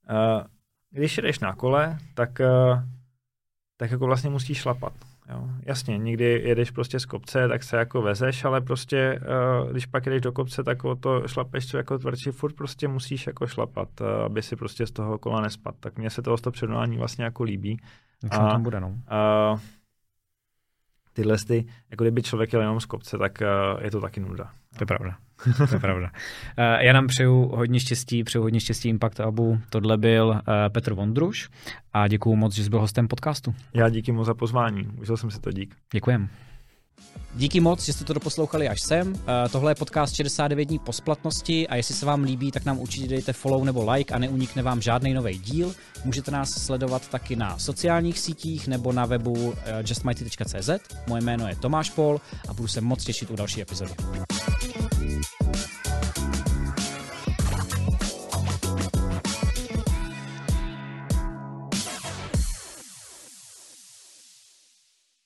uh, když jdeš na kole, tak, uh, tak jako vlastně musíš šlapat. Jo. Jasně, někdy jedeš prostě z kopce, tak se jako vezeš, ale prostě, uh, když pak jedeš do kopce, tak o to šlapeš co jako tvrdší, furt prostě musíš jako šlapat, uh, aby si prostě z toho kola nespad. Tak mně se to to předolání vlastně jako líbí. A, tam bude, no. Uh, tyhle ty, jako kdyby člověk jel jenom z kopce, tak uh, je to taky nuda. To je pravda. to je pravda. Uh, já nám přeju hodně štěstí, přeju hodně štěstí Impact Abu. Tohle byl uh, Petr Vondruš a děkuji moc, že jsi byl hostem podcastu. Já díky moc za pozvání. Užil jsem si to dík. Děkujem. Díky moc, že jste to doposlouchali až sem. Eh, tohle je podcast 69 dní po splatnosti a jestli se vám líbí, tak nám určitě dejte follow nebo like a neunikne vám žádný nový díl. Můžete nás sledovat taky na sociálních sítích nebo na webu justmighty.cz. Moje jméno je Tomáš Pol a budu se moc těšit u další epizody.